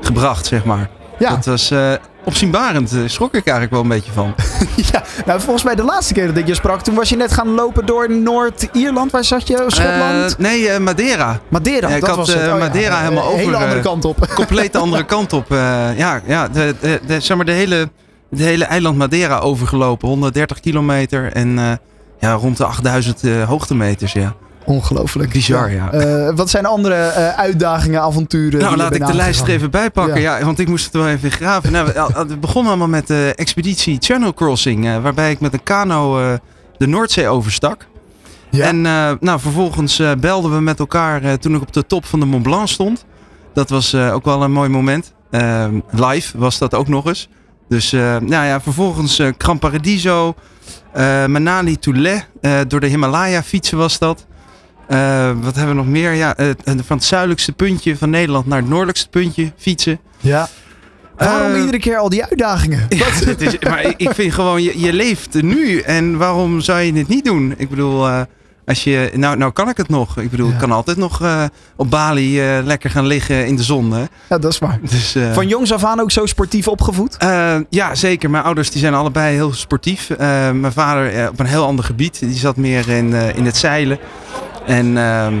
S20: gebracht, zeg maar.
S11: Ja.
S20: Dat was eh, opzienbarend. Daar schrok ik eigenlijk wel een beetje van.
S11: ja, nou volgens mij de laatste keer dat ik je sprak, toen was je net gaan lopen door Noord-Ierland. Waar zat je? Schotland?
S20: Eh, nee, eh, Madeira.
S11: Madeira,
S20: Ja, ik
S11: dat
S20: had
S11: was het.
S20: eh,
S11: Oh
S20: Madeira helemaal over.
S11: hele andere
S20: eh,
S11: kant op.
S20: Compleet andere kant op. eh, ja, ja de, de, de- zeg maar de hele, de hele eiland Madeira overgelopen. 130 kilometer en eh, ja, rond de 8000 eh, hoogtemeters. Ja.
S11: Ongelooflijk.
S20: Bizar, ja.
S11: Eh, wat zijn andere eh, uitdagingen, avonturen?
S20: Nou, laat ik de lijst er even bij pakken. Ja. want ik moest het wel even graven. Nou, we- al- het begon allemaal met de expeditie Channel Crossing. eh, waarbij ik met een kano eh, de Noordzee overstak. En eh, nou, vervolgens eh, belden we met elkaar eh, toen ik op de top van de Mont Blanc stond. Dat was eh, ook wel een mooi moment. Eh, live was dat ook nog eens. Dus eh, nou ja, vervolgens eh Gran Paradiso, eh, Manali Toulet. eh, door de Himalaya fietsen was dat. Eh, wat hebben we nog meer? Ja, eh, van het zuidelijkste puntje van Nederland naar het noordelijkste puntje fietsen.
S11: Ja. Waarom
S20: Eh,
S11: iedere keer al die uitdagingen?
S20: Ja, het is, maar ik- vind gewoon, je, je leeft nu en waarom zou je dit niet doen? Ik bedoel, eh, als je, nou, nou kan ik het nog. Ik bedoel, ik kan altijd nog eh, op Bali eh, lekker gaan liggen in de zon. Hè?
S11: Ja, dat is waar.
S20: Dus, eh,
S11: Van jongs af aan ook zo sportief opgevoed?
S20: eh, ja, zeker. Mijn ouders die zijn allebei heel sportief. Eh, mijn vader op een heel ander gebied. Die zat meer in, eh, in het zeilen. En ehm,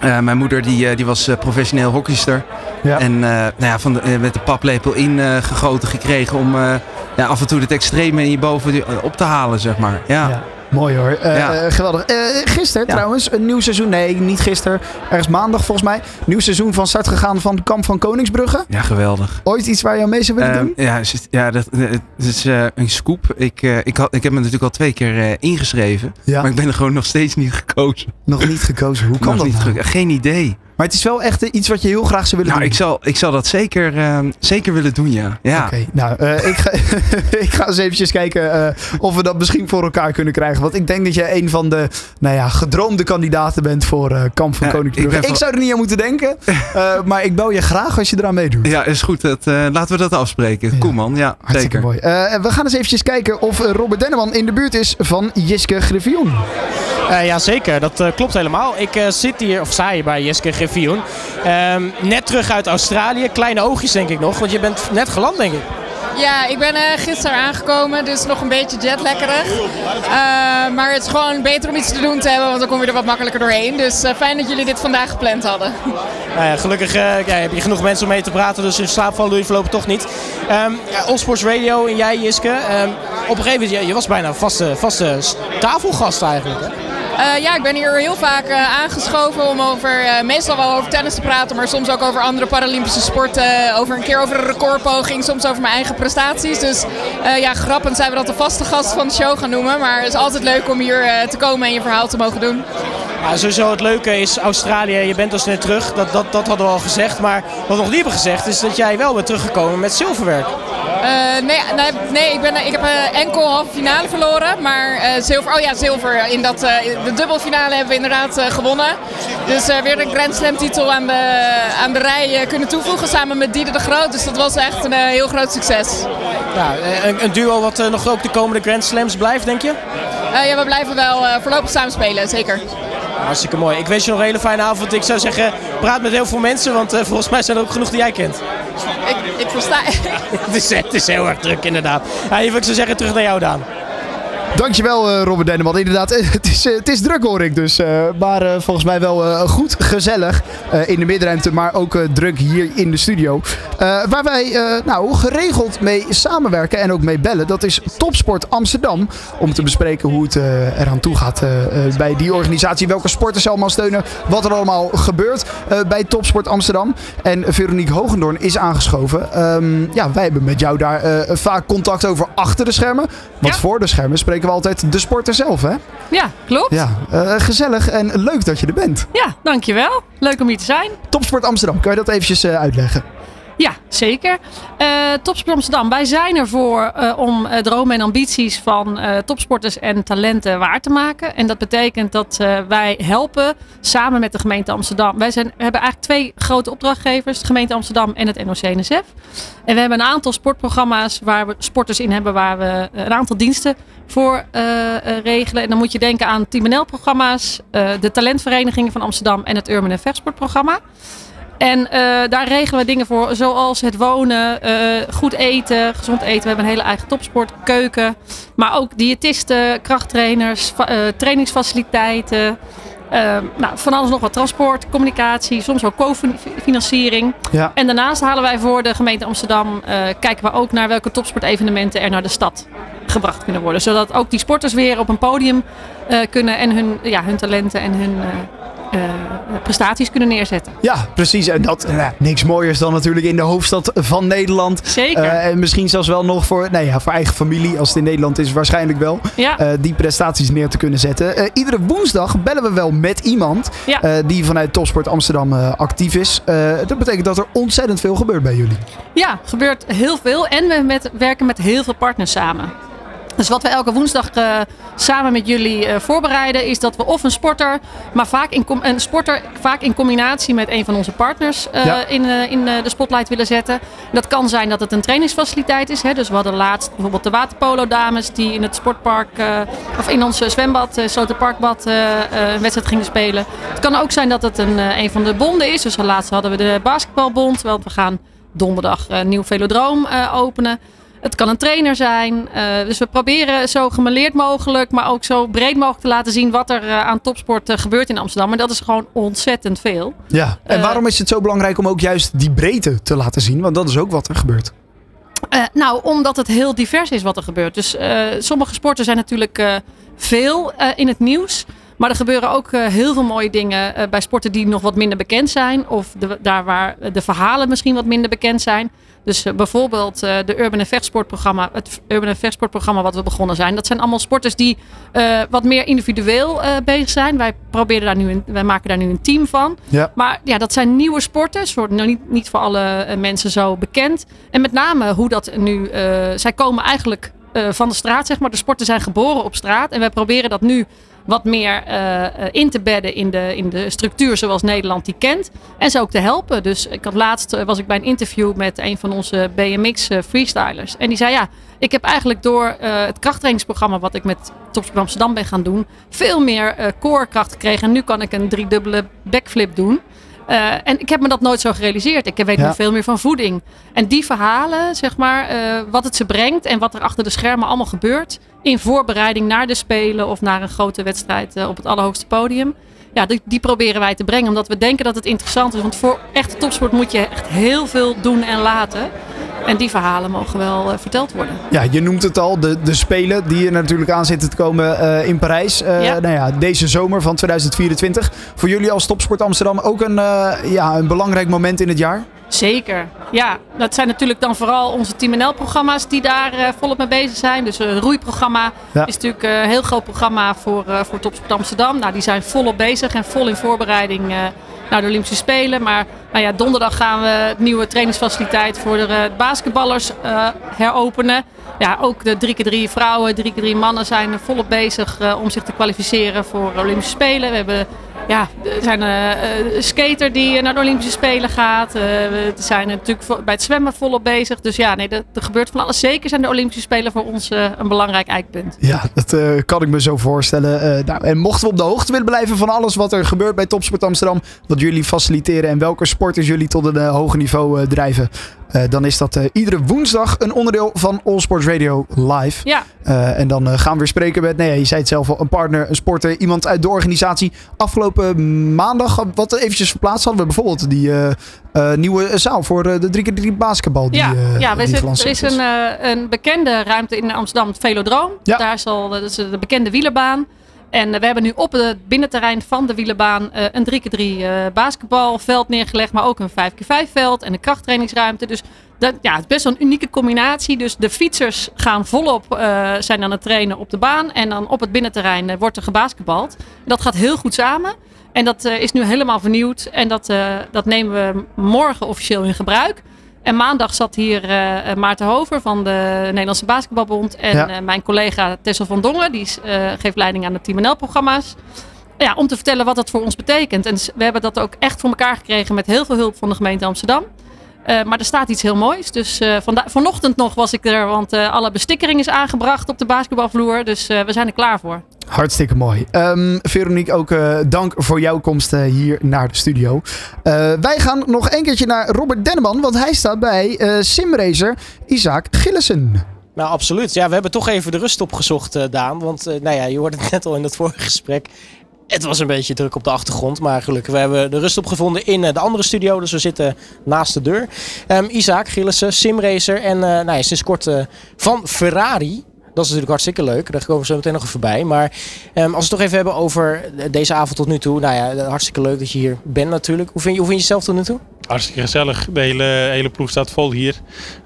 S20: eh, mijn moeder die, eh, die was eh, professioneel hockeyster. En eh, nou ja, van de, met de paplepel ingegoten gegoten gekregen om ja, af en toe het extreme in je boven die- eh, op te halen, zeg maar. Ja.
S11: Mooi hoor. Eh,
S20: Ja.
S11: eh, geweldig. Eh, gisteren trouwens, een nieuw seizoen. Nee, niet gisteren. Ergens maandag volgens mij. Nieuw seizoen van start gegaan van Kamp van Koningsbrugge.
S20: Ja, geweldig.
S11: Ooit iets waar je aan mee zou willen
S20: Ehm,
S11: doen?
S20: ja, ja, dat, het is een scoop. Ik, ik, had, ik heb me natuurlijk al twee keer ingeschreven.
S11: Ja.
S20: Maar ik ben er gewoon nog steeds niet gekozen.
S11: Nog niet gekozen. Hoe kan
S20: Nog
S11: dat
S20: niet
S11: nou?
S20: ge- Geen idee.
S11: Maar het is wel echt eh, iets wat je heel graag zou willen
S20: Nou,
S11: doen.
S20: ik zal, ik zal dat zeker, ehm, zeker willen doen, ja. ja.
S11: Oké, nou, eh, ik, ga, ik ga eens eventjes kijken eh, of we dat misschien voor elkaar kunnen krijgen. Want ik denk dat jij een van de nou ja, gedroomde kandidaten bent voor eh, Kamp van
S20: Ja, ik
S11: zou er niet aan moeten denken, eh, maar ik bel je graag als je eraan meedoet.
S20: Ja, is goed. Dat, eh, laten we dat afspreken. Cool man, ja,
S11: Hartstikke
S20: zeker.
S11: mooi. Eh, we gaan eens eventjes kijken of Robert Denneman in de buurt is van Jiske Griffioen.
S21: Eh ja, zeker. Dat klopt helemaal. Ik zit hier, of sta hier bij Jeske Griffioen. Ehm, net terug uit Australië. Kleine oogjes denk ik nog, want je bent net geland denk ik.
S22: Ja, ik ben eh, gisteren aangekomen, dus nog een beetje jetlekkerig. Eh, maar het is gewoon beter om iets te doen te hebben, want dan kom je er wat makkelijker doorheen. Dus eh, fijn dat jullie dit vandaag gepland hadden.
S21: Nou ja, gelukkig ja, heb je genoeg mensen om mee te praten, dus in slaap vallen doe je voorlopig toch niet. Ehm ja, Allsports Radio en jij Jiske, ehm, op een gegeven moment, je, je was bijna een vaste, tafelgast eigenlijk. Hè?
S22: Eh, ja, ik ben hier heel vaak eh, aangeschoven om over, eh, meestal wel over tennis te praten, maar soms ook over andere Paralympische sporten. Over een keer over een recordpoging, soms over mijn eigen prestaties. Dus ja, grappend zijn we dat de vaste gast van de show gaan noemen. Maar het is altijd leuk om hier te komen en je verhaal te mogen doen.
S21: Sowieso het leuke is Australië, je bent dus net terug, dat, dat, dat hadden we al gezegd. Maar wat nog niet hebben gezegd is dat jij wel bent teruggekomen met zilverwerk.
S22: Eh, nee, nee, nee, ik, ben, ik heb eh, enkel halve finale verloren. Maar eh, zilver, oh ja, zilver. In dat, de dubbelfinale hebben we inderdaad gewonnen. Dus weer een Grand Slam titel aan de, aan de rij kunnen toevoegen samen met Diede de Groot. Dus dat was echt een heel groot succes.
S21: Eh, een, een duo wat nog ook de komende Grand Slams blijft, denk je?
S22: Ja, we blijven wel voorlopig samen spelen, zeker.
S21: Hartstikke mooi. Ik wens je nog een hele fijne avond. Ik zou zeggen, praat met heel veel mensen, want volgens mij zijn er ook genoeg die jij kent.
S22: Ik,
S21: het, is, het is heel erg druk, inderdaad. Even, ik zou zeggen, terug naar jou, Daan.
S11: Dankjewel eh, Robert Denneman. Inderdaad, eh, het is, eh, het is druk hoor ik dus. maar volgens mij wel goed gezellig in de middenruimte. Maar ook druk hier in de studio. Waar wij nou, geregeld mee samenwerken en ook mee bellen. Dat is Topsport Amsterdam. Om te bespreken hoe het eraan toe gaat bij die organisatie. Welke sporters ze allemaal steunen. Wat er allemaal gebeurt bij Topsport Amsterdam. En Veronique Hogendoorn is aangeschoven. Ehm, ja, wij hebben met jou daar vaak contact over achter de schermen. Want voor de schermen spreken we altijd de sporter zelf, hè?
S23: Ja, klopt.
S11: Ja, eh, gezellig en leuk dat je er bent.
S23: Ja, dankjewel. Leuk om hier te zijn.
S11: Topsport Amsterdam, kan je dat eventjes eh, uitleggen?
S23: Ja, zeker. Eh Topsport Amsterdam, wij zijn ervoor eh, om eh, dromen en ambities van topsporters en talenten waar te maken. En dat betekent dat wij helpen samen met de gemeente Amsterdam. Wij zijn, hebben eigenlijk twee grote opdrachtgevers, de gemeente Amsterdam en het NOC-NSF. En we hebben een aantal sportprogramma's waar we sporters in hebben, waar we een aantal diensten voor regelen. En dan moet je denken aan Team NL-programma's, de talentverenigingen van Amsterdam en het Urban en Vechtsportprogramma. En eh, daar regelen we dingen voor, zoals het wonen, eh, goed eten, gezond eten. We hebben een hele eigen topsportkeuken. Maar ook diëtisten, krachttrainers, eh, trainingsfaciliteiten. eh, nou, van alles nog wat transport, communicatie, soms ook co-financiering.
S11: Ja.
S23: En daarnaast halen wij voor de gemeente Amsterdam, kijken we ook naar welke topsportevenementen er naar de stad gebracht kunnen worden. Zodat ook die sporters weer op een podium kunnen en hun, ja, hun talenten en hun prestaties kunnen neerzetten.
S11: Ja, precies. En dat, nou, niks mooiers dan natuurlijk in de hoofdstad van Nederland.
S23: Zeker.
S11: Eh, en misschien zelfs wel nog voor, nou ja, voor eigen familie, als het in Nederland is, waarschijnlijk wel.
S23: Ja.
S11: eh, die prestaties neer te kunnen zetten. Eh, iedere woensdag bellen we wel met iemand
S23: Ja.
S11: eh, die vanuit Topsport Amsterdam eh, actief is. Eh, dat betekent dat er ontzettend veel gebeurt bij jullie.
S23: Ja, gebeurt heel veel. En we met, werken met heel veel partners samen. Dus wat we elke woensdag eh, samen met jullie eh, voorbereiden, is dat we of een sporter, maar vaak in, een sporter vaak in combinatie met een van onze partners eh,
S24: Ja.
S23: in, in de spotlight willen zetten. Dat kan zijn dat het een trainingsfaciliteit is. Hè? Dus we hadden laatst bijvoorbeeld de waterpolo dames die in het sportpark of in ons zwembad, uh, Sloterparkbad, een wedstrijd gingen spelen. Het kan ook zijn dat het een, een van de bonden is. Dus laatst hadden we de basketbalbond. Want we gaan donderdag een nieuw velodroom openen. Het kan een trainer zijn. Eh, dus we proberen zo gemeleerd mogelijk, maar ook zo breed mogelijk te laten zien wat er eh, aan topsport eh, gebeurt in Amsterdam. En dat is gewoon ontzettend veel.
S11: Ja. En waarom is het zo belangrijk om ook juist die breedte te laten zien? Want dat is ook wat er gebeurt.
S23: Nou, omdat het heel divers is wat er gebeurt. Dus sommige sporten zijn natuurlijk veel in het nieuws. Maar er gebeuren ook heel veel mooie dingen bij sporten die nog wat minder bekend zijn. Of de, daar waar de verhalen misschien wat minder bekend zijn. Dus eh, bijvoorbeeld eh, de Urban Vechtsportprogramma, het Urban Vechtsportprogramma wat we begonnen zijn. Dat zijn allemaal sporters die eh, wat meer individueel bezig zijn. Wij, proberen daar nu een, wij maken daar nu een team van.
S11: Ja.
S23: Maar ja, dat zijn nieuwe sporten. Soort, nou, niet, niet voor alle mensen zo bekend. En met name hoe dat nu... zij komen eigenlijk van de straat, zeg maar. De sporten zijn geboren op straat. En wij proberen dat nu wat meer eh, eh, in te bedden in de, in de structuur zoals Nederland die kent. En ze ook te helpen. Dus ik had laatst eh, was ik bij een interview met een van onze BMX freestylers. En die zei ja, ik heb eigenlijk door het krachttrainingsprogramma wat ik met Topsport Amsterdam ben gaan doen, veel meer eh core kracht gekregen. En nu kan ik een driedubbele backflip doen. Eh, en ik heb me dat nooit zo gerealiseerd. Ik weet
S24: Ja.
S23: nu veel meer van voeding. En die verhalen, zeg maar, eh, wat het ze brengt en wat er achter de schermen allemaal gebeurt. In voorbereiding naar de Spelen of naar een grote wedstrijd eh, op het allerhoogste podium. Ja, die, die proberen wij te brengen. Omdat we denken dat het interessant is. Want voor echte topsport moet je echt heel veel doen en laten. En die verhalen mogen wel eh, verteld worden.
S11: Ja, je noemt het al, de, de Spelen die er natuurlijk aan zitten te komen eh, in Parijs. Eh,
S23: Ja.
S11: Nou ja, deze zomer van 2024. Voor jullie als Topsport Amsterdam ook een, ja, een belangrijk moment in het jaar?
S23: Zeker. Ja, dat zijn natuurlijk dan vooral onze Team NL-programma's die daar volop mee bezig zijn. Dus een roeiprogramma
S11: Ja.
S23: is natuurlijk een heel groot programma voor, voor Topsport Amsterdam. Nou, die zijn volop bezig en vol in voorbereiding naar de Olympische Spelen. Maar nou ja, donderdag gaan we het nieuwe trainingsfaciliteit voor de eh, basketballers eh, heropenen. Ja, ook de 3x3 vrouwen, 3x3 mannen zijn volop bezig eh, om zich te kwalificeren voor de Olympische Spelen. We hebben ja, er zijn een skater die naar de Olympische Spelen gaat. Eh, we zijn natuurlijk bij het zwemmen volop bezig. Dus ja, nee, er, gebeurt van alles. Zeker zijn de Olympische Spelen voor ons een belangrijk eikpunt.
S11: Ja, dat kan ik me zo voorstellen. Nou, en mochten we op de hoogte willen blijven van alles wat er gebeurt bij Topsport Amsterdam, wat jullie faciliteren en welke sporters jullie tot een hoger niveau drijven, dan is dat eh, iedere woensdag een onderdeel van All Sports Radio live.
S23: Ja.
S11: Eh, en dan eh, gaan we weer spreken met, nee, ja, je zei het zelf al, een partner, een sporter, iemand uit de organisatie. Afgelopen maandag, wat eventjes verplaatst hadden we bijvoorbeeld die eh, eh, nieuwe zaal voor eh, de 3x3 basketbal. Die,
S23: ja,
S11: eh,
S23: ja we
S11: die
S23: zit, er is een, eh, een bekende ruimte in Amsterdam, het Velodroom. Daar is al, dat is de bekende wielerbaan. En eh, we hebben nu op het binnenterrein van de wielerbaan eh, een 3x3 eh, basketbalveld neergelegd. Maar ook een 5x5 veld en een krachttrainingsruimte. Dus dat, ja, het is best wel een unieke combinatie. Dus de fietsers gaan volop, zijn aan het trainen op de baan. En dan op het binnenterrein wordt er gebasketbald. Dat gaat heel goed samen. En dat is nu helemaal vernieuwd. En dat, dat nemen we morgen officieel in gebruik. En maandag zat hier eh, eh, Maarten Hover van de Nederlandse Basketbalbond. En
S24: Ja.
S23: eh, mijn collega Tessel van Dongen, die geeft leiding aan de Team NL-programma's. Ja, om te vertellen wat dat voor ons betekent. En we hebben dat ook echt voor elkaar gekregen met heel veel hulp van de gemeente Amsterdam. Eh, maar er staat iets heel moois. Dus eh, vanda- vanochtend nog was ik er, want eh, alle bestikkering is aangebracht op de basketbalvloer. Dus eh, we zijn er klaar voor.
S11: Hartstikke mooi. Ehm Veronique, ook eh, dank voor jouw komst eh, hier naar de studio. Eh, wij gaan nog een keertje naar Robert Denneman, want hij staat bij eh simracer Isaac Gillissen.
S21: Nou, absoluut. Ja, we hebben toch even de rust opgezocht, eh, Daan. Want eh, nou ja, je hoorde het net al in het vorige gesprek. Het was een beetje druk op de achtergrond, maar gelukkig. We hebben de rust opgevonden in eh, de andere studio, dus we zitten naast de deur. Ehm Isaac Gillissen, simracer en eh nou ja, sinds kort eh, van Ferrari. Dat is natuurlijk hartstikke leuk. Daar komen we zo meteen nog even voorbij. Maar ehm, als we het toch even hebben over deze avond tot nu toe. Nou ja, hartstikke leuk dat je hier bent natuurlijk. Hoe vind je, hoe vind je jezelf tot nu toe?
S24: Hartstikke gezellig. De hele, hele ploeg staat vol hier.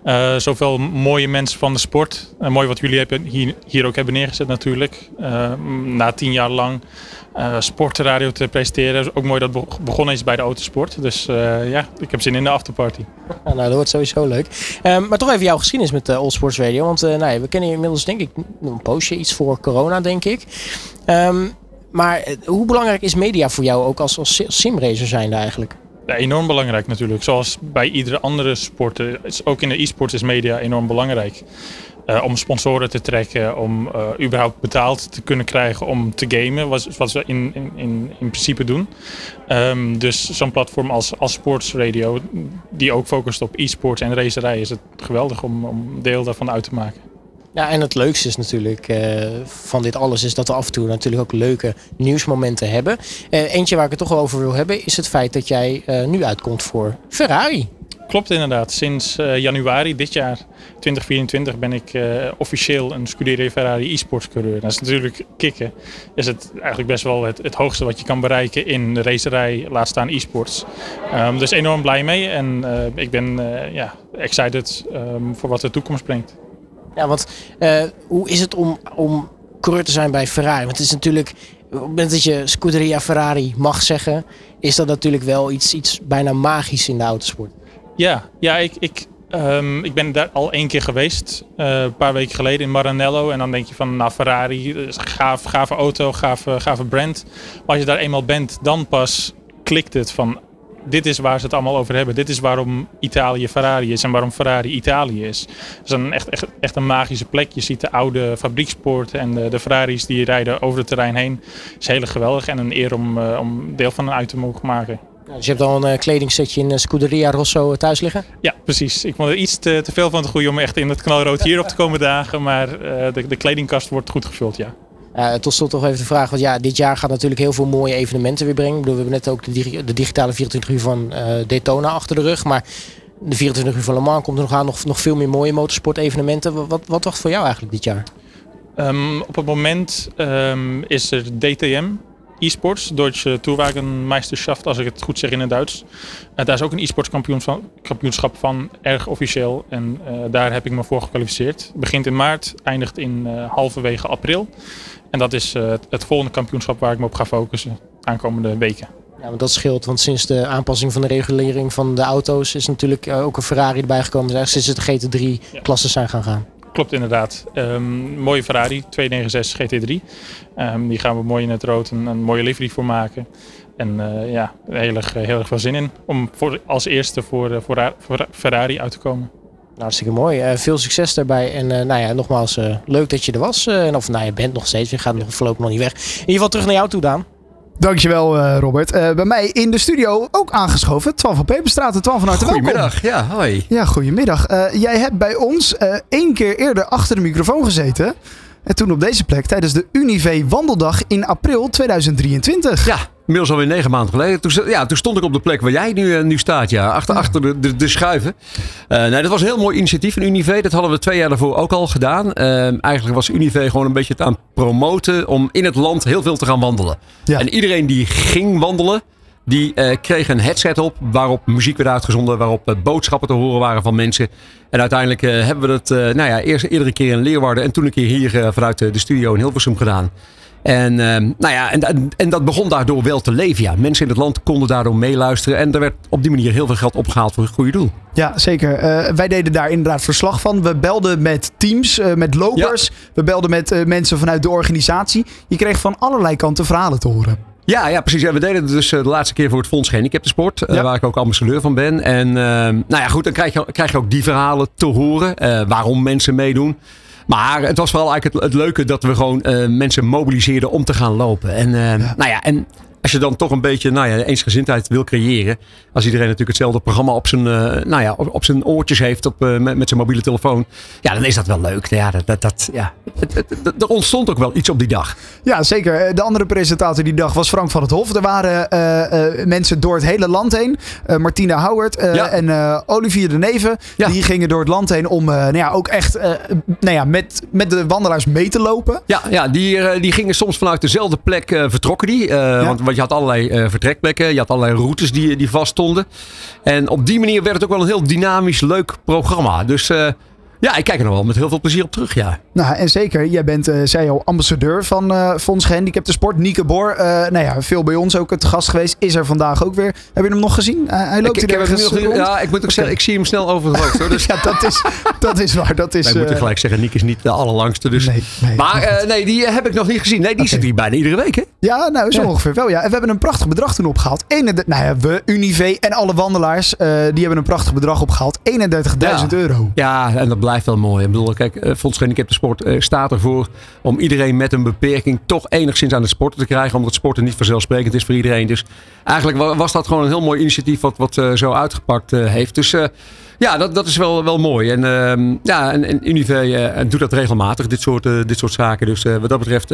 S24: Uh, zoveel mooie mensen van de sport. Uh, mooi wat jullie hebben hier, hier ook hebben neergezet natuurlijk. Uh, na tien jaar lang sportradio te presenteren. Ook mooi dat het begonnen is bij de autosport. Dus ja, ik heb zin in de afterparty.
S21: Ja, nou, dat wordt sowieso leuk. Um, maar toch even jouw geschiedenis met All Sports Radio. Want nou ja, we kennen je inmiddels denk ik een poosje. Iets voor corona denk ik. Um, maar hoe belangrijk is media voor jou ook als, als simracer zijnde eigenlijk?
S24: Ja, enorm belangrijk natuurlijk. Zoals bij iedere andere sport. Ook in de e-sport is media enorm belangrijk. Uh, om sponsoren te trekken, om uh, überhaupt betaald te kunnen krijgen om te gamen, wat, wat we in, in, in, in principe doen. Um, dus zo'n platform als, als Sports Radio, die ook focust op e-sport en racerij, is het geweldig om, om deel daarvan uit te maken.
S21: Ja, en het leukste is natuurlijk uh, van dit alles is dat we af en toe natuurlijk ook leuke nieuwsmomenten hebben. Eentje waar ik het toch wel over wil hebben is het feit dat jij nu uitkomt voor Ferrari.
S24: Klopt inderdaad. Sinds januari dit jaar 2024 ben ik officieel een Scuderia Ferrari e-sports coureur. Dat is natuurlijk kicken. Is het eigenlijk best wel het, het hoogste wat je kan bereiken in de racerij, laat staan e-sports. Um, dus enorm blij mee en ik ben ja, excited um, voor wat de toekomst brengt.
S21: Ja, want hoe is het om, om coureur te zijn bij Ferrari? Want het is natuurlijk, op het moment dat je Scuderia Ferrari mag zeggen, is dat natuurlijk wel iets, iets bijna magisch in de autosport.
S24: Ja, ja ik, ik, um, ik ben daar al één keer geweest, uh, een paar weken geleden in Maranello. En dan denk je van, nou Ferrari, gaaf, gave auto, gave, gave brand. Maar als je daar eenmaal bent, dan pas klikt het van dit is waar ze het allemaal over hebben. Dit is waarom Italië Ferrari is en waarom Ferrari Italië is. Het is een echt, echt, echt een magische plek. Je ziet de oude fabriekspoorten en de, Ferraris die rijden over het terrein heen. Het is heel geweldig en een eer om, uh, om deel van uit te mogen maken.
S21: Dus je hebt al een uh, kledingsetje in uh, Scuderia Rosso thuis liggen?
S24: Ja, precies. Ik vond er iets te, te veel van te groeien om echt in het knalrood hierop te komen dagen. Maar de, de kledingkast wordt goed gevuld, ja.
S21: Uh, tot slot toch even de vraag, want ja, dit jaar gaat natuurlijk heel veel mooie evenementen weer brengen. Ik bedoel, we hebben net ook de, digi de digitale 24 uur van uh, Daytona achter de rug, maar de 24 uur van Le Mans komt er nog aan, nog, nog veel meer mooie motorsport-evenementen. Wat, wat wacht voor jou eigenlijk dit jaar?
S24: Um, op het moment um, is er DTM, e-sports, Deutsche Tourwagenmeisterschaft, als ik het goed zeg in het Duits. Uh, daar is ook een e-sports kampioenschap van, erg officieel. En uh, daar heb ik me voor gekwalificeerd. Begint in maart, eindigt in uh, halverwege april. En dat is het volgende kampioenschap waar ik me op ga focussen aankomende weken.
S21: Ja, maar dat scheelt, want sinds de aanpassing van de regulering van de auto's is natuurlijk ook een Ferrari erbij gekomen. Dus sinds het GT3-klassen zijn gaan gaan.
S24: Klopt inderdaad. Um, mooie Ferrari 296 GT3. Um, die gaan we mooi in het rood een, een mooie livery voor maken. En uh, ja, heel erg, heel erg veel zin in om voor, als eerste voor, voor, voor Ferrari uit te komen.
S21: Hartstikke mooi. Uh, veel succes daarbij. En nou ja, nogmaals, leuk dat je er was. en of nou, je bent nog steeds. Je gaat nog voorlopig nog niet weg. In ieder geval terug naar jou toe, Daan.
S11: Dankjewel uh, Robert. Uh, bij mij in de studio ook aangeschoven. Twan van Peperstraat. Twan van harte welkom.
S25: Goedemiddag. Ja, hoi.
S11: Ja, goedemiddag. Uh, jij hebt bij ons één keer eerder achter de microfoon gezeten. En toen op deze plek tijdens de Unive Wandeldag in april 2023.
S25: Ja, inmiddels alweer negen maanden geleden. Toen, ja, toen stond ik op de plek waar jij nu, nu staat. Ja, achter, ja. achter de, de, de schuiven. Uh, nee, dat was een heel mooi initiatief in Unive. Dat hadden we twee jaar daarvoor ook al gedaan. Uh, eigenlijk was Unive gewoon een beetje het aan promoten. Om in het land heel veel te gaan wandelen. Ja. En iedereen die ging wandelen. Die uh, kreeg een headset op waarop muziek werd uitgezonden, waarop uh, boodschappen te horen waren van mensen. En uiteindelijk uh, hebben we dat nou ja, eerst iedere keer in Leeuwarden en toen een keer hier vanuit de studio in Hilversum gedaan. En, nou ja, en, en dat begon daardoor wel te leven. Ja. Mensen in het land konden daardoor meeluisteren. En er werd op die manier heel veel geld opgehaald voor het goede doel.
S11: Ja, zeker. Uh, wij deden daar inderdaad verslag van. We belden met teams, uh, met lopers. Ja. We belden met uh, mensen vanuit de organisatie. Je kreeg van allerlei kanten verhalen te horen.
S25: Ja, ja, precies. We deden het dus de laatste keer voor het Fonds Gehandicaptensport. Ja. Uh, waar ik ook ambassadeur van ben. En uh, nou ja, goed, dan krijg je, krijg je ook die verhalen te horen. Uh, waarom mensen meedoen. Maar het was wel eigenlijk het, het leuke dat we gewoon mensen mobiliseerden om te gaan lopen. En ja. nou ja, en als je dan toch een beetje nou ja, eensgezindheid wil creëren. Als iedereen natuurlijk hetzelfde programma op zijn, eh, nou ja, op, op zijn oortjes heeft op, eh, met, met zijn mobiele telefoon. Ja, dan is dat wel leuk. Ja, dat, dat, dat, ja. Het- het- het- er ontstond ook wel iets op die dag.
S11: Ja, zeker. De andere presentator die dag was Frank van het Hof. Er waren eh, mensen door het hele land heen. Martina Howard en Olivier de Neven. Die gingen door het land heen om nou ja, ook echt nou ja, met, met de wandelaars mee te lopen.
S25: Ja, ja die, die gingen soms vanuit dezelfde plek vertrokken die. Want, want je had allerlei eh, vertrekplekken. Je had allerlei routes die, die vaststonden. En op die manier werd het ook wel een heel dynamisch, leuk programma. Dus eh, ja, ik kijk er nog wel met heel veel plezier op terug, ja.
S11: Nou, en zeker, jij bent, eh zei al, ambassadeur van eh Fonds Gehandicapten Sport. Nieke Boor, eh, nou ja, veel bij ons ook te gast geweest. Is er vandaag ook weer. Heb je hem nog gezien? Hij- hij loopt
S25: Ik- ik
S11: hier
S25: heb hem
S11: ergens
S25: nog ja, ik moet ook zeggen, ik zie hem snel over het hoofd. Hoor, dus.
S11: ja, dat is, dat is waar. Dat is,
S25: Wij moeten gelijk zeggen, Nick is niet de allerlangste. Dus. maar eh, nee, die heb ik nog niet gezien. Nee, die zit hier bijna iedere week, hè?
S11: Ja, nou, zo
S25: Ja.
S11: ongeveer wel. Ja. En we hebben een prachtig bedrag toen opgehaald. Ene- nou ja, we, Unive en alle wandelaars, die hebben een prachtig bedrag opgehaald. 31.000 euro.
S25: Ja, en dat blijft wel mooi. Ik bedoel, kijk, eh, Gehandicapten Sport eh, staat ervoor om iedereen met een beperking toch enigszins aan het sporten te krijgen. Omdat sporten niet vanzelfsprekend is voor iedereen. Dus eigenlijk wa- was dat gewoon een heel mooi initiatief wat, wat eh, zo uitgepakt heeft. Dus ja, dat, dat is wel, wel mooi. En, ehm, ja, en, en Unive doet dat regelmatig, dit soort, dit soort zaken. Dus wat dat betreft,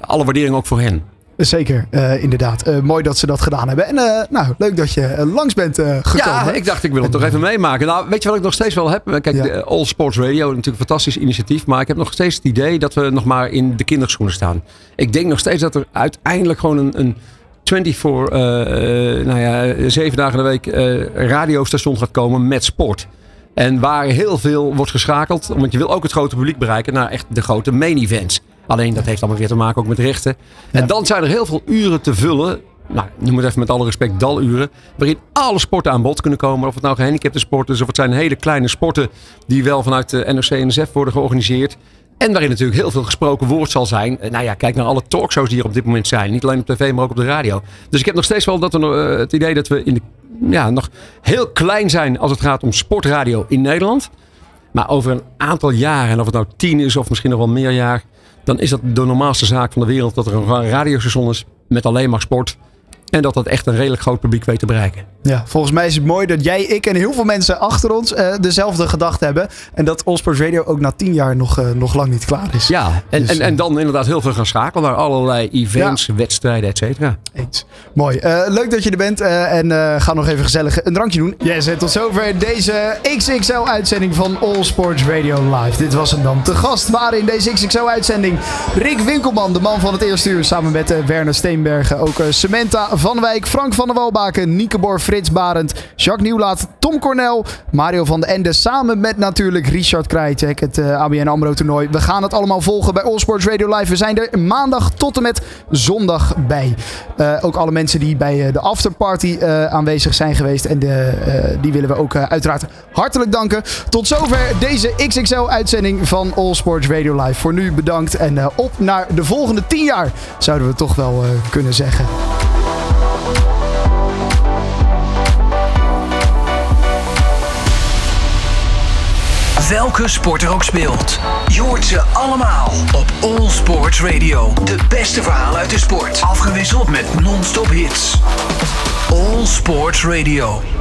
S25: alle waardering ook voor hen.
S11: Zeker, eh, inderdaad. Eh, mooi dat ze dat gedaan hebben. En eh, nou, leuk dat je langs bent gekomen.
S25: Ja, ik dacht ik wil het toch even meemaken. Nou, weet je wat ik nog steeds wel heb? Kijk, de All Sports Radio, natuurlijk een fantastisch initiatief. Maar ik heb nog steeds het idee dat we nog maar in de kinderschoenen staan. Ik denk nog steeds dat er uiteindelijk gewoon een, een 24, eh, eh, nou ja, zeven dagen in de week radiostation gaat komen met sport. En waar heel veel wordt geschakeld. Want je wil ook het grote publiek bereiken naar echt de grote main events. Alleen dat heeft allemaal weer te maken ook met rechten. En dan zijn er heel veel uren te vullen. Nou, noem het even met alle respect daluren. Waarin alle sporten aan bod kunnen komen. Of het nou gehandicapte sporten is. Of het zijn hele kleine sporten die wel vanuit de NOC-NSF worden georganiseerd. En waarin natuurlijk heel veel gesproken woord zal zijn. Eh, Nou ja, kijk naar alle talkshows die er op dit moment zijn. Niet alleen op tv, maar ook op de radio. Dus ik heb nog steeds wel dat we, eh, het idee dat we in de, ja, nog heel klein zijn als het gaat om sportradio in Nederland. Maar over een aantal jaren, en of het nou tien is of misschien nog wel meer jaar, dan is dat de normaalste zaak van de wereld dat er een radiostation is met alleen maar sport. En dat dat echt een redelijk groot publiek weet te bereiken.
S11: Ja, volgens mij is het mooi dat jij, ik en heel veel mensen achter ons eh, dezelfde gedachte hebben. En dat Allsports Radio ook na tien jaar nog, eh, nog lang niet klaar is.
S25: Ja, en,
S11: Dus,
S25: en, en dan inderdaad heel veel gaan schakelen naar allerlei events, wedstrijden, et cetera.
S11: Eens. Mooi. Eh, leuk dat je er bent. eh, en eh, ga nog even gezellig een drankje doen. Yes, en tot zover deze XXL-uitzending van All Sports Radio Live. Dit was hem dan. Te gast waren in deze XXL-uitzending Rick Winkelman, de man van het eerste uur. Samen met eh, Werner Steenbergen. Ook eh, Samantha van Wijk, Frank van der Walbaken, Nieke Bor, Frits Barend, Jacques Nieuwlaat, Tom Cornel, Mario van den Ende. Samen met natuurlijk Richard Krajicek, het eh, ABN AMRO toernooi. We gaan het allemaal volgen bij All Sports Radio Live. We zijn er maandag tot en met zondag bij. Eh, ook alle mensen die bij eh, de afterparty aanwezig zijn geweest. En de, die willen we ook uiteraard hartelijk danken. Tot zover deze XXL-uitzending van All Sports Radio Live. Voor nu bedankt en op naar de volgende 10 jaar, zouden we toch wel kunnen zeggen.
S1: Welke sport er ook speelt. Je ze allemaal op All Sports Radio. De beste verhalen uit de sport. Afgewisseld met non-stop hits. All Sports Radio.